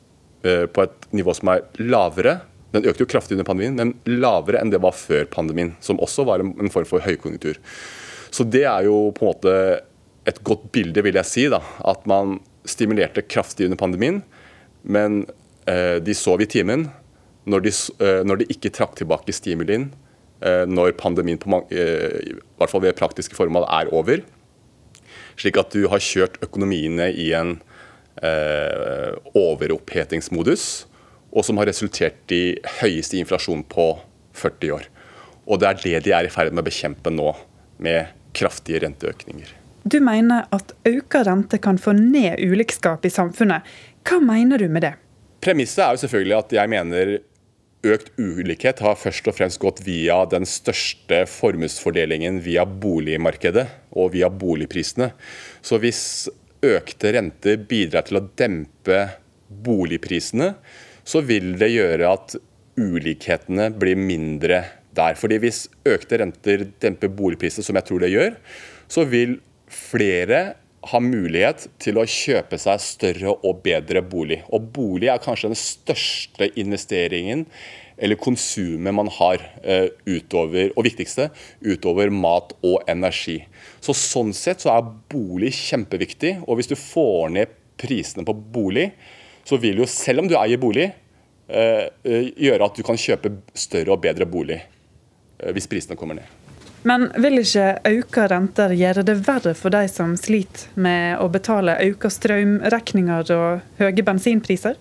Speaker 6: eh, på et nivå som er lavere. Den økte jo kraftig under pandemien, men lavere enn det var før pandemien, som også var en form for høykonjunktur. Så det er jo på en måte et godt bilde, vil jeg si, da, at man stimulerte kraftig under pandemien, men eh, de sov i timen når de, eh, når de ikke trakk tilbake stimulien når pandemien på mange, i hvert fall ved praktiske formål er over. Slik at du har kjørt økonomiene i en eh, overopphetingsmodus, og som har resultert i høyeste inflasjon på 40 år. Og det er det de er i ferd med å bekjempe nå, med kraftige renteøkninger.
Speaker 34: Du mener at økt rente kan få ned ulikskap i samfunnet. Hva mener du med det?
Speaker 6: Premisset er jo selvfølgelig at jeg mener økt ulikhet har først og fremst gått via den største formuesfordelingen via boligmarkedet og via boligprisene. Så hvis økte renter bidrar til å dempe boligprisene, så vil det gjøre at ulikhetene blir mindre der. Fordi hvis økte renter demper boligprisene, som jeg tror det gjør, så vil flere ha mulighet til å kjøpe seg større og bedre bolig. Og bolig er kanskje den største investeringen eller konsumet man har uh, utover, og viktigste, utover mat og energi. Så Sånn sett så er bolig kjempeviktig. Og hvis du får ned prisene på bolig, så vil jo, selv om du eier bolig, uh, uh, gjøre at du kan kjøpe større og bedre bolig hvis prisene kommer ned.
Speaker 34: Men vil ikke økte renter gjøre det verre for de som sliter med å betale økte strømregninger og høye bensinpriser?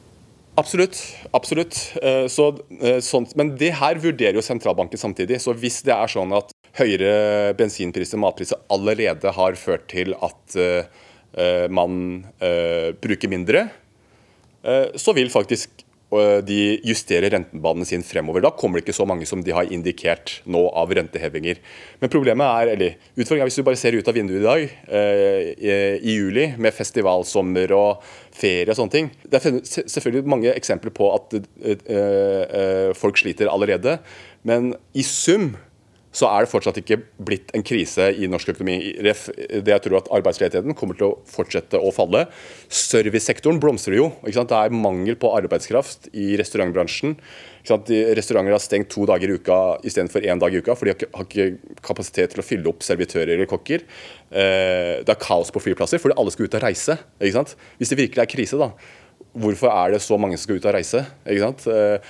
Speaker 6: Absolutt. absolutt. Eh, så, eh, sånt, men det her vurderer jo sentralbanken samtidig. Så hvis det er sånn at høyere bensinpriser og matpriser allerede har ført til at uh, man bruker mindre, så vil faktisk de justerer rentebanene sin fremover. Da kommer det ikke så mange som de har indikert nå av rentehevinger. Men problemet er, eller utfordringen er hvis du bare ser ut av vinduet i dag, eh, i, juli, med festivalsommer og ferie og sånne ting. Det er selvfølgelig mange eksempler på at eh, eh, folk sliter allerede. Men i sum så er det fortsatt ikke blitt en krise i norsk økonomi. Det jeg tror at Arbeidsledigheten kommer til å fortsette å falle. Servicesektoren blomstrer jo. Det er mangel på arbeidskraft i restaurantbransjen. Restauranter har stengt to dager i uka istedenfor én dag i uka, for de har ikke kapasitet til å fylle opp servitører eller kokker. Eh, det er kaos på flyplasser fordi alle skal ut og reise. Hvis det virkelig er krise, da, hvorfor er det så mange som skal ut og reise? Går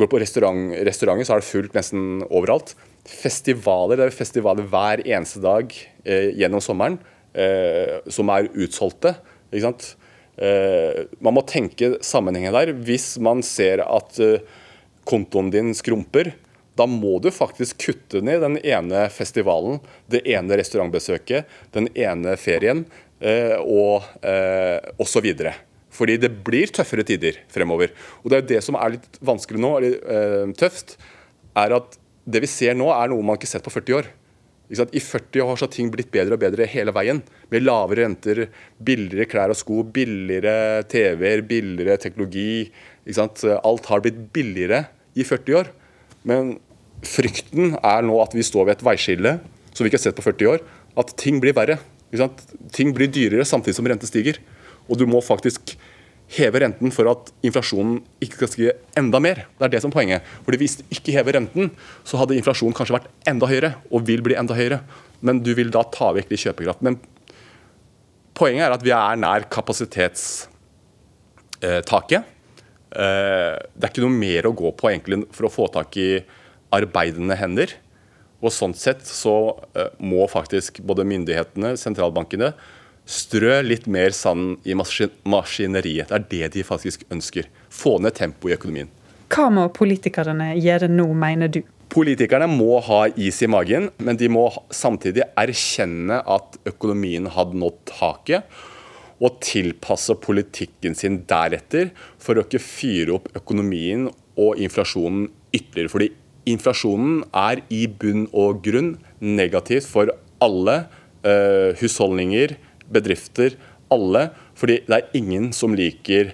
Speaker 6: går på restaurant, restauranter, så er det fullt nesten overalt festivaler. Det er festivaler hver eneste dag eh, gjennom sommeren eh, som er utsolgte. Ikke sant? Eh, man må tenke sammenhengen der. Hvis man ser at eh, kontoen din skrumper, da må du faktisk kutte ned den ene festivalen, det ene restaurantbesøket, den ene ferien eh, og eh, osv. Fordi det blir tøffere tider fremover. Og det er det som er litt vanskelig nå, eller eh, tøft, er at det vi ser nå, er noe man ikke har sett på 40 år. I 40 år har ting blitt bedre og bedre hele veien. Med lavere renter, billigere klær og sko, billigere TV-er, billigere teknologi. Alt har blitt billigere i 40 år. Men frykten er nå at vi står ved et veiskille som vi ikke har sett på 40 år. At ting blir verre. Ting blir dyrere samtidig som renten stiger. Og du må faktisk heve renten for at inflasjonen ikke skal stige enda mer. Det er det som er poenget. Fordi Hvis du ikke hever renten, så hadde inflasjonen kanskje vært enda høyere, og vil bli enda høyere. Men du vil da ta vekk litt kjøpekraft. Men poenget er at vi er nær kapasitetstaket. Eh, det er ikke noe mer å gå på egentlig for å få tak i arbeidende hender. Og sånn sett så eh, må faktisk både myndighetene, sentralbankene, Strø litt mer sand i maskineriet. Det er det de faktisk ønsker. Få ned tempoet i økonomien.
Speaker 34: Hva må politikerne gjøre nå, mener du?
Speaker 6: Politikerne må ha is i magen, men de må samtidig erkjenne at økonomien hadde nådd taket, og tilpasse politikken sin deretter for å ikke fyre opp økonomien og inflasjonen ytterligere. Fordi inflasjonen er i bunn og grunn negativt for alle eh, husholdninger, bedrifter, alle. Fordi det er ingen som liker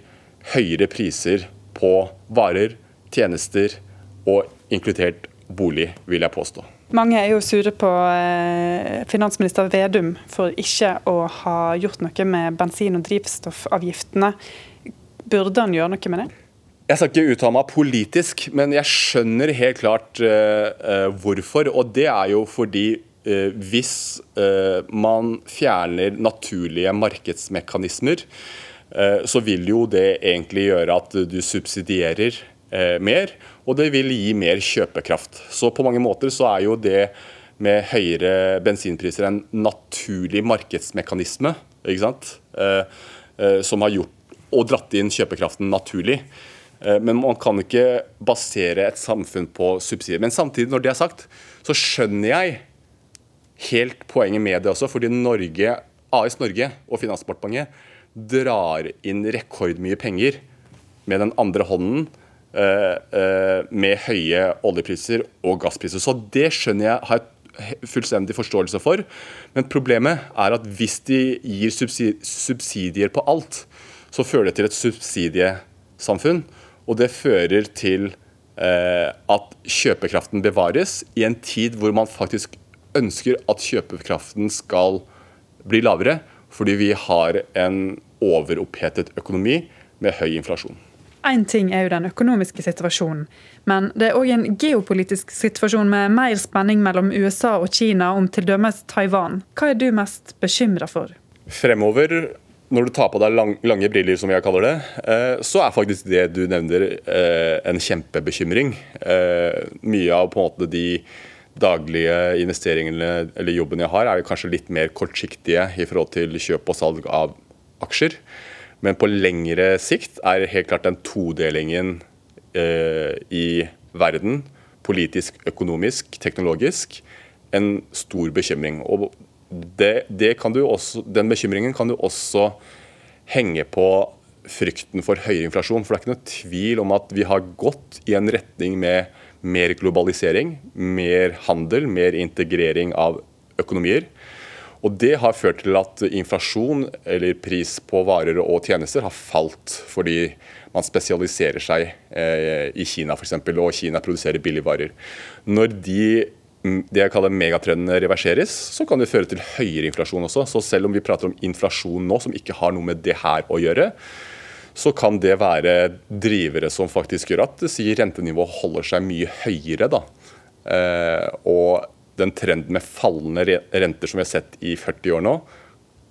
Speaker 6: høyere priser på varer, tjenester og inkludert bolig, vil jeg påstå.
Speaker 34: Mange er jo sure på eh, finansminister Vedum for ikke å ha gjort noe med bensin- og drivstoffavgiftene. Burde han gjøre noe med det?
Speaker 6: Jeg skal ikke uttale meg politisk, men jeg skjønner helt klart uh, hvorfor. Og det er jo fordi hvis uh, man fjerner naturlige markedsmekanismer, så vil jo det egentlig gjøre at du subsidierer mer og det vil gi mer kjøpekraft. Så på mange måter så er jo det med høyere bensinpriser en naturlig markedsmekanisme ikke sant? Eh, eh, som har gjort og dratt inn kjøpekraften naturlig. Eh, men man kan ikke basere et samfunn på subsidier. Men samtidig, når det er sagt, så skjønner jeg helt poenget med det også. Fordi Norge, AS Norge og Finansdepartementet drar inn rekordmye penger med den andre hånden Eh, eh, med høye oljepriser og gasspriser. Så det skjønner jeg har jeg fullstendig forståelse for. Men problemet er at hvis de gir subsidier på alt, så fører det til et subsidiesamfunn. Og det fører til eh, at kjøpekraften bevares i en tid hvor man faktisk ønsker at kjøpekraften skal bli lavere, fordi vi har en overopphetet økonomi med høy inflasjon.
Speaker 34: Én ting er jo den økonomiske situasjonen, men det er òg en geopolitisk situasjon med mer spenning mellom USA og Kina om t.d. Taiwan. Hva er du mest bekymra for?
Speaker 6: Fremover, når du tar på deg lang, lange briller, som jeg kaller det, eh, så er faktisk det du nevner eh, en kjempebekymring. Eh, mye av på en måte de daglige investeringene eller jobben jeg har, er kanskje litt mer kortsiktige i forhold til kjøp og salg av aksjer. Men på lengre sikt er helt klart den todelingen eh, i verden, politisk, økonomisk, teknologisk, en stor bekymring. Og det, det også, den bekymringen kan du også henge på frykten for høyere inflasjon. For det er ikke noe tvil om at vi har gått i en retning med mer globalisering, mer handel, mer integrering av økonomier. Og Det har ført til at inflasjon, eller pris på varer og tjenester, har falt fordi man spesialiserer seg eh, i Kina f.eks., og Kina produserer billigvarer. Når de det jeg kaller megatrendene reverseres, så kan det føre til høyere inflasjon også. Så selv om vi prater om inflasjon nå som ikke har noe med det her å gjøre, så kan det være drivere som faktisk gjør at sier rentenivået holder seg mye høyere. da. Eh, og den trenden med fallende renter som vi har sett i 40 år nå,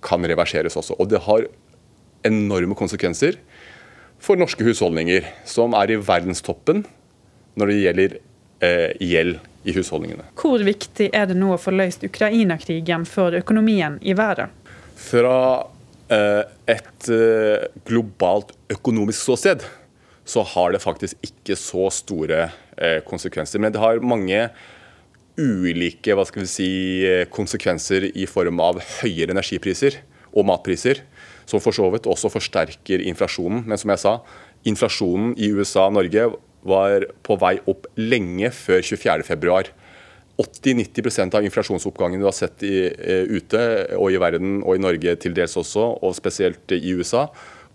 Speaker 6: kan reverseres også. Og det har enorme konsekvenser for norske husholdninger, som er i verdenstoppen når det gjelder eh, gjeld i husholdningene.
Speaker 34: Hvor viktig er det nå å få løst Ukraina-krigen for økonomien i verden?
Speaker 6: Fra et eh, globalt økonomisk ståsted så har det faktisk ikke så store eh, konsekvenser. Men det har mange ulike si, konsekvenser i form av høyere energipriser og matpriser, som for så vidt også forsterker inflasjonen. Men som jeg sa, inflasjonen i USA og Norge var på vei opp lenge før 24.2. 80-90% av inflasjonsoppgangen du har sett i, uh, ute, og i verden og i Norge til dels også, og spesielt i USA,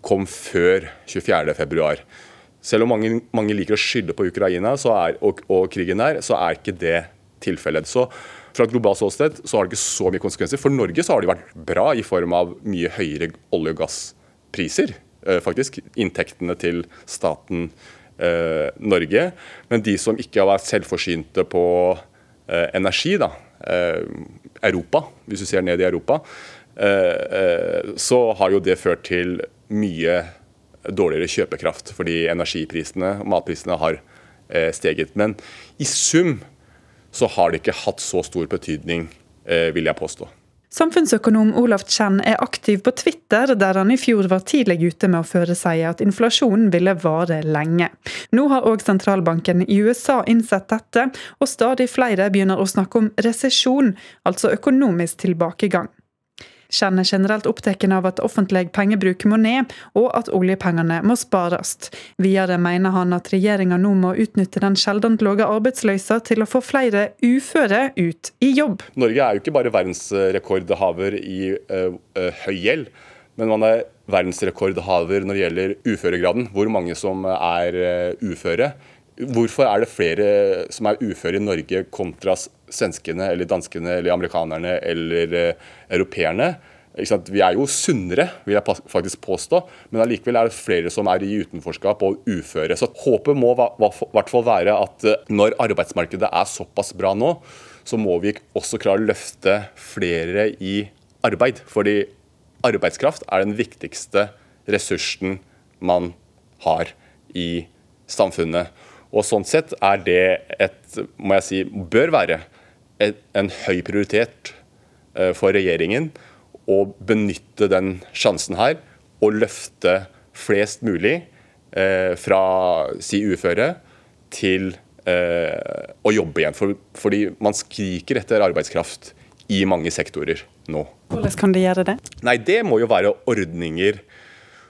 Speaker 6: kom før 24.2. Selv om mange, mange, liker å skylde på Ukraina er, og, og krigen der, så er ikke det tilfellet. Så fra et globalt ståsted så har det ikke så mye konsekvenser. For Norge så har det vært bra i form av mye høyere olje- og gasspriser. Eh, faktisk. Inntektene til staten eh, Norge. Men de som ikke har vært selvforsynte på eh, energi, da, eh, Europa, hvis du ser ned i Europa, eh, eh, så har jo det ført til mye dårligere kjøpekraft. Fordi energiprisene og matprisene har steget. Men i sum så har det ikke hatt så stor betydning, eh, vil jeg påstå.
Speaker 34: Samfunnsøkonom Olav Chen er aktiv på Twitter, der han i fjor var tidlig ute med å føresige at inflasjonen ville vare lenge. Nå har òg sentralbanken i USA innsett dette, og stadig flere begynner å snakke om resesjon, altså økonomisk tilbakegang. Kjenn er generelt opptatt av at offentlig pengebruk må ned, og at oljepengene må spares. Videre mener han at regjeringa nå må utnytte den sjelden lave arbeidsløysa til å få flere uføre ut i jobb.
Speaker 6: Norge er jo ikke bare verdensrekordhaver i uh, uh, høy gjeld, men man er verdensrekordhaver når det gjelder uføregraden. Hvor mange som er uh, uføre. Hvorfor er det flere som er uføre i Norge kontra svenskene eller danskene eller amerikanerne eller uh, europeerne? Vi er jo sunnere, vil jeg faktisk påstå, men allikevel er det flere som er i utenforskap og uføre. Så håpet må i hvert fall være at eh, når arbeidsmarkedet er såpass bra nå, så må vi også klare å løfte flere i arbeid. Fordi arbeidskraft er den viktigste ressursen man har i samfunnet. Og sånn sett er det et, må jeg si, bør være et, en høy prioritet uh, for regjeringen å benytte den sjansen her og løfte flest mulig eh, fra si uføre til eh, å jobbe igjen. For, fordi man skriker etter arbeidskraft i mange sektorer nå.
Speaker 34: Hvordan kan de gjøre det?
Speaker 6: Nei, Det må jo være ordninger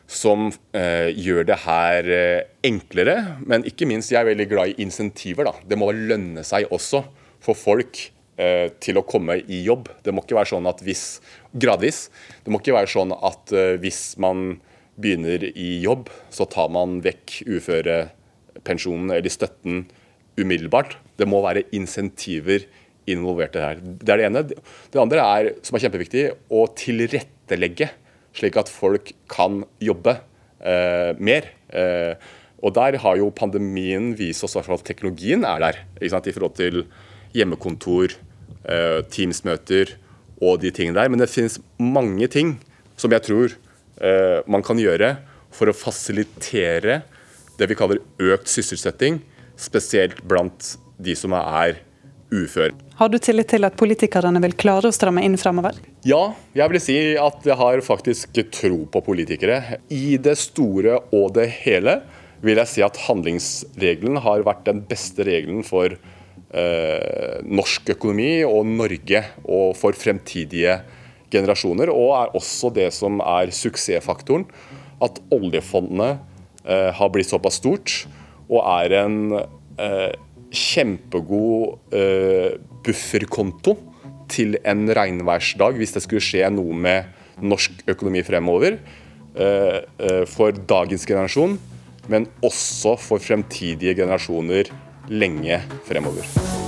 Speaker 6: som eh, gjør det her eh, enklere. Men ikke minst, jeg er veldig glad i insentiver. da. Det må lønne seg også for folk eh, til å komme i jobb. Det må ikke være sånn at hvis Gradvis. Det må ikke være sånn at eh, hvis man begynner i jobb, så tar man vekk uførepensjonen eller støtten umiddelbart. Det må være insentiver involvert i det her. Det er det ene. Det andre er, som er kjempeviktig, å tilrettelegge slik at folk kan jobbe eh, mer. Eh, og Der har jo pandemien vist oss at teknologien er der. i forhold til hjemmekontor, eh, Teams-møter og de tingene der. Men det finnes mange ting som jeg tror eh, man kan gjøre for å fasilitere det vi kaller økt sysselsetting, spesielt blant de som er ufør.
Speaker 34: Har du tillit til at politikerne vil klare å stramme inn fremover?
Speaker 6: Ja, jeg vil si at jeg har faktisk tro på politikere. I det store og det hele vil jeg si at handlingsregelen har vært den beste regelen for eh, norsk økonomi og Norge og for fremtidige generasjoner. Og er også det som er suksessfaktoren. At oljefondet eh, har blitt såpass stort og er en eh, kjempegod uh, bufferkonto til en regnværsdag hvis det skulle skje noe med norsk økonomi fremover. Uh, uh, for dagens generasjon, men også for fremtidige generasjoner lenge fremover.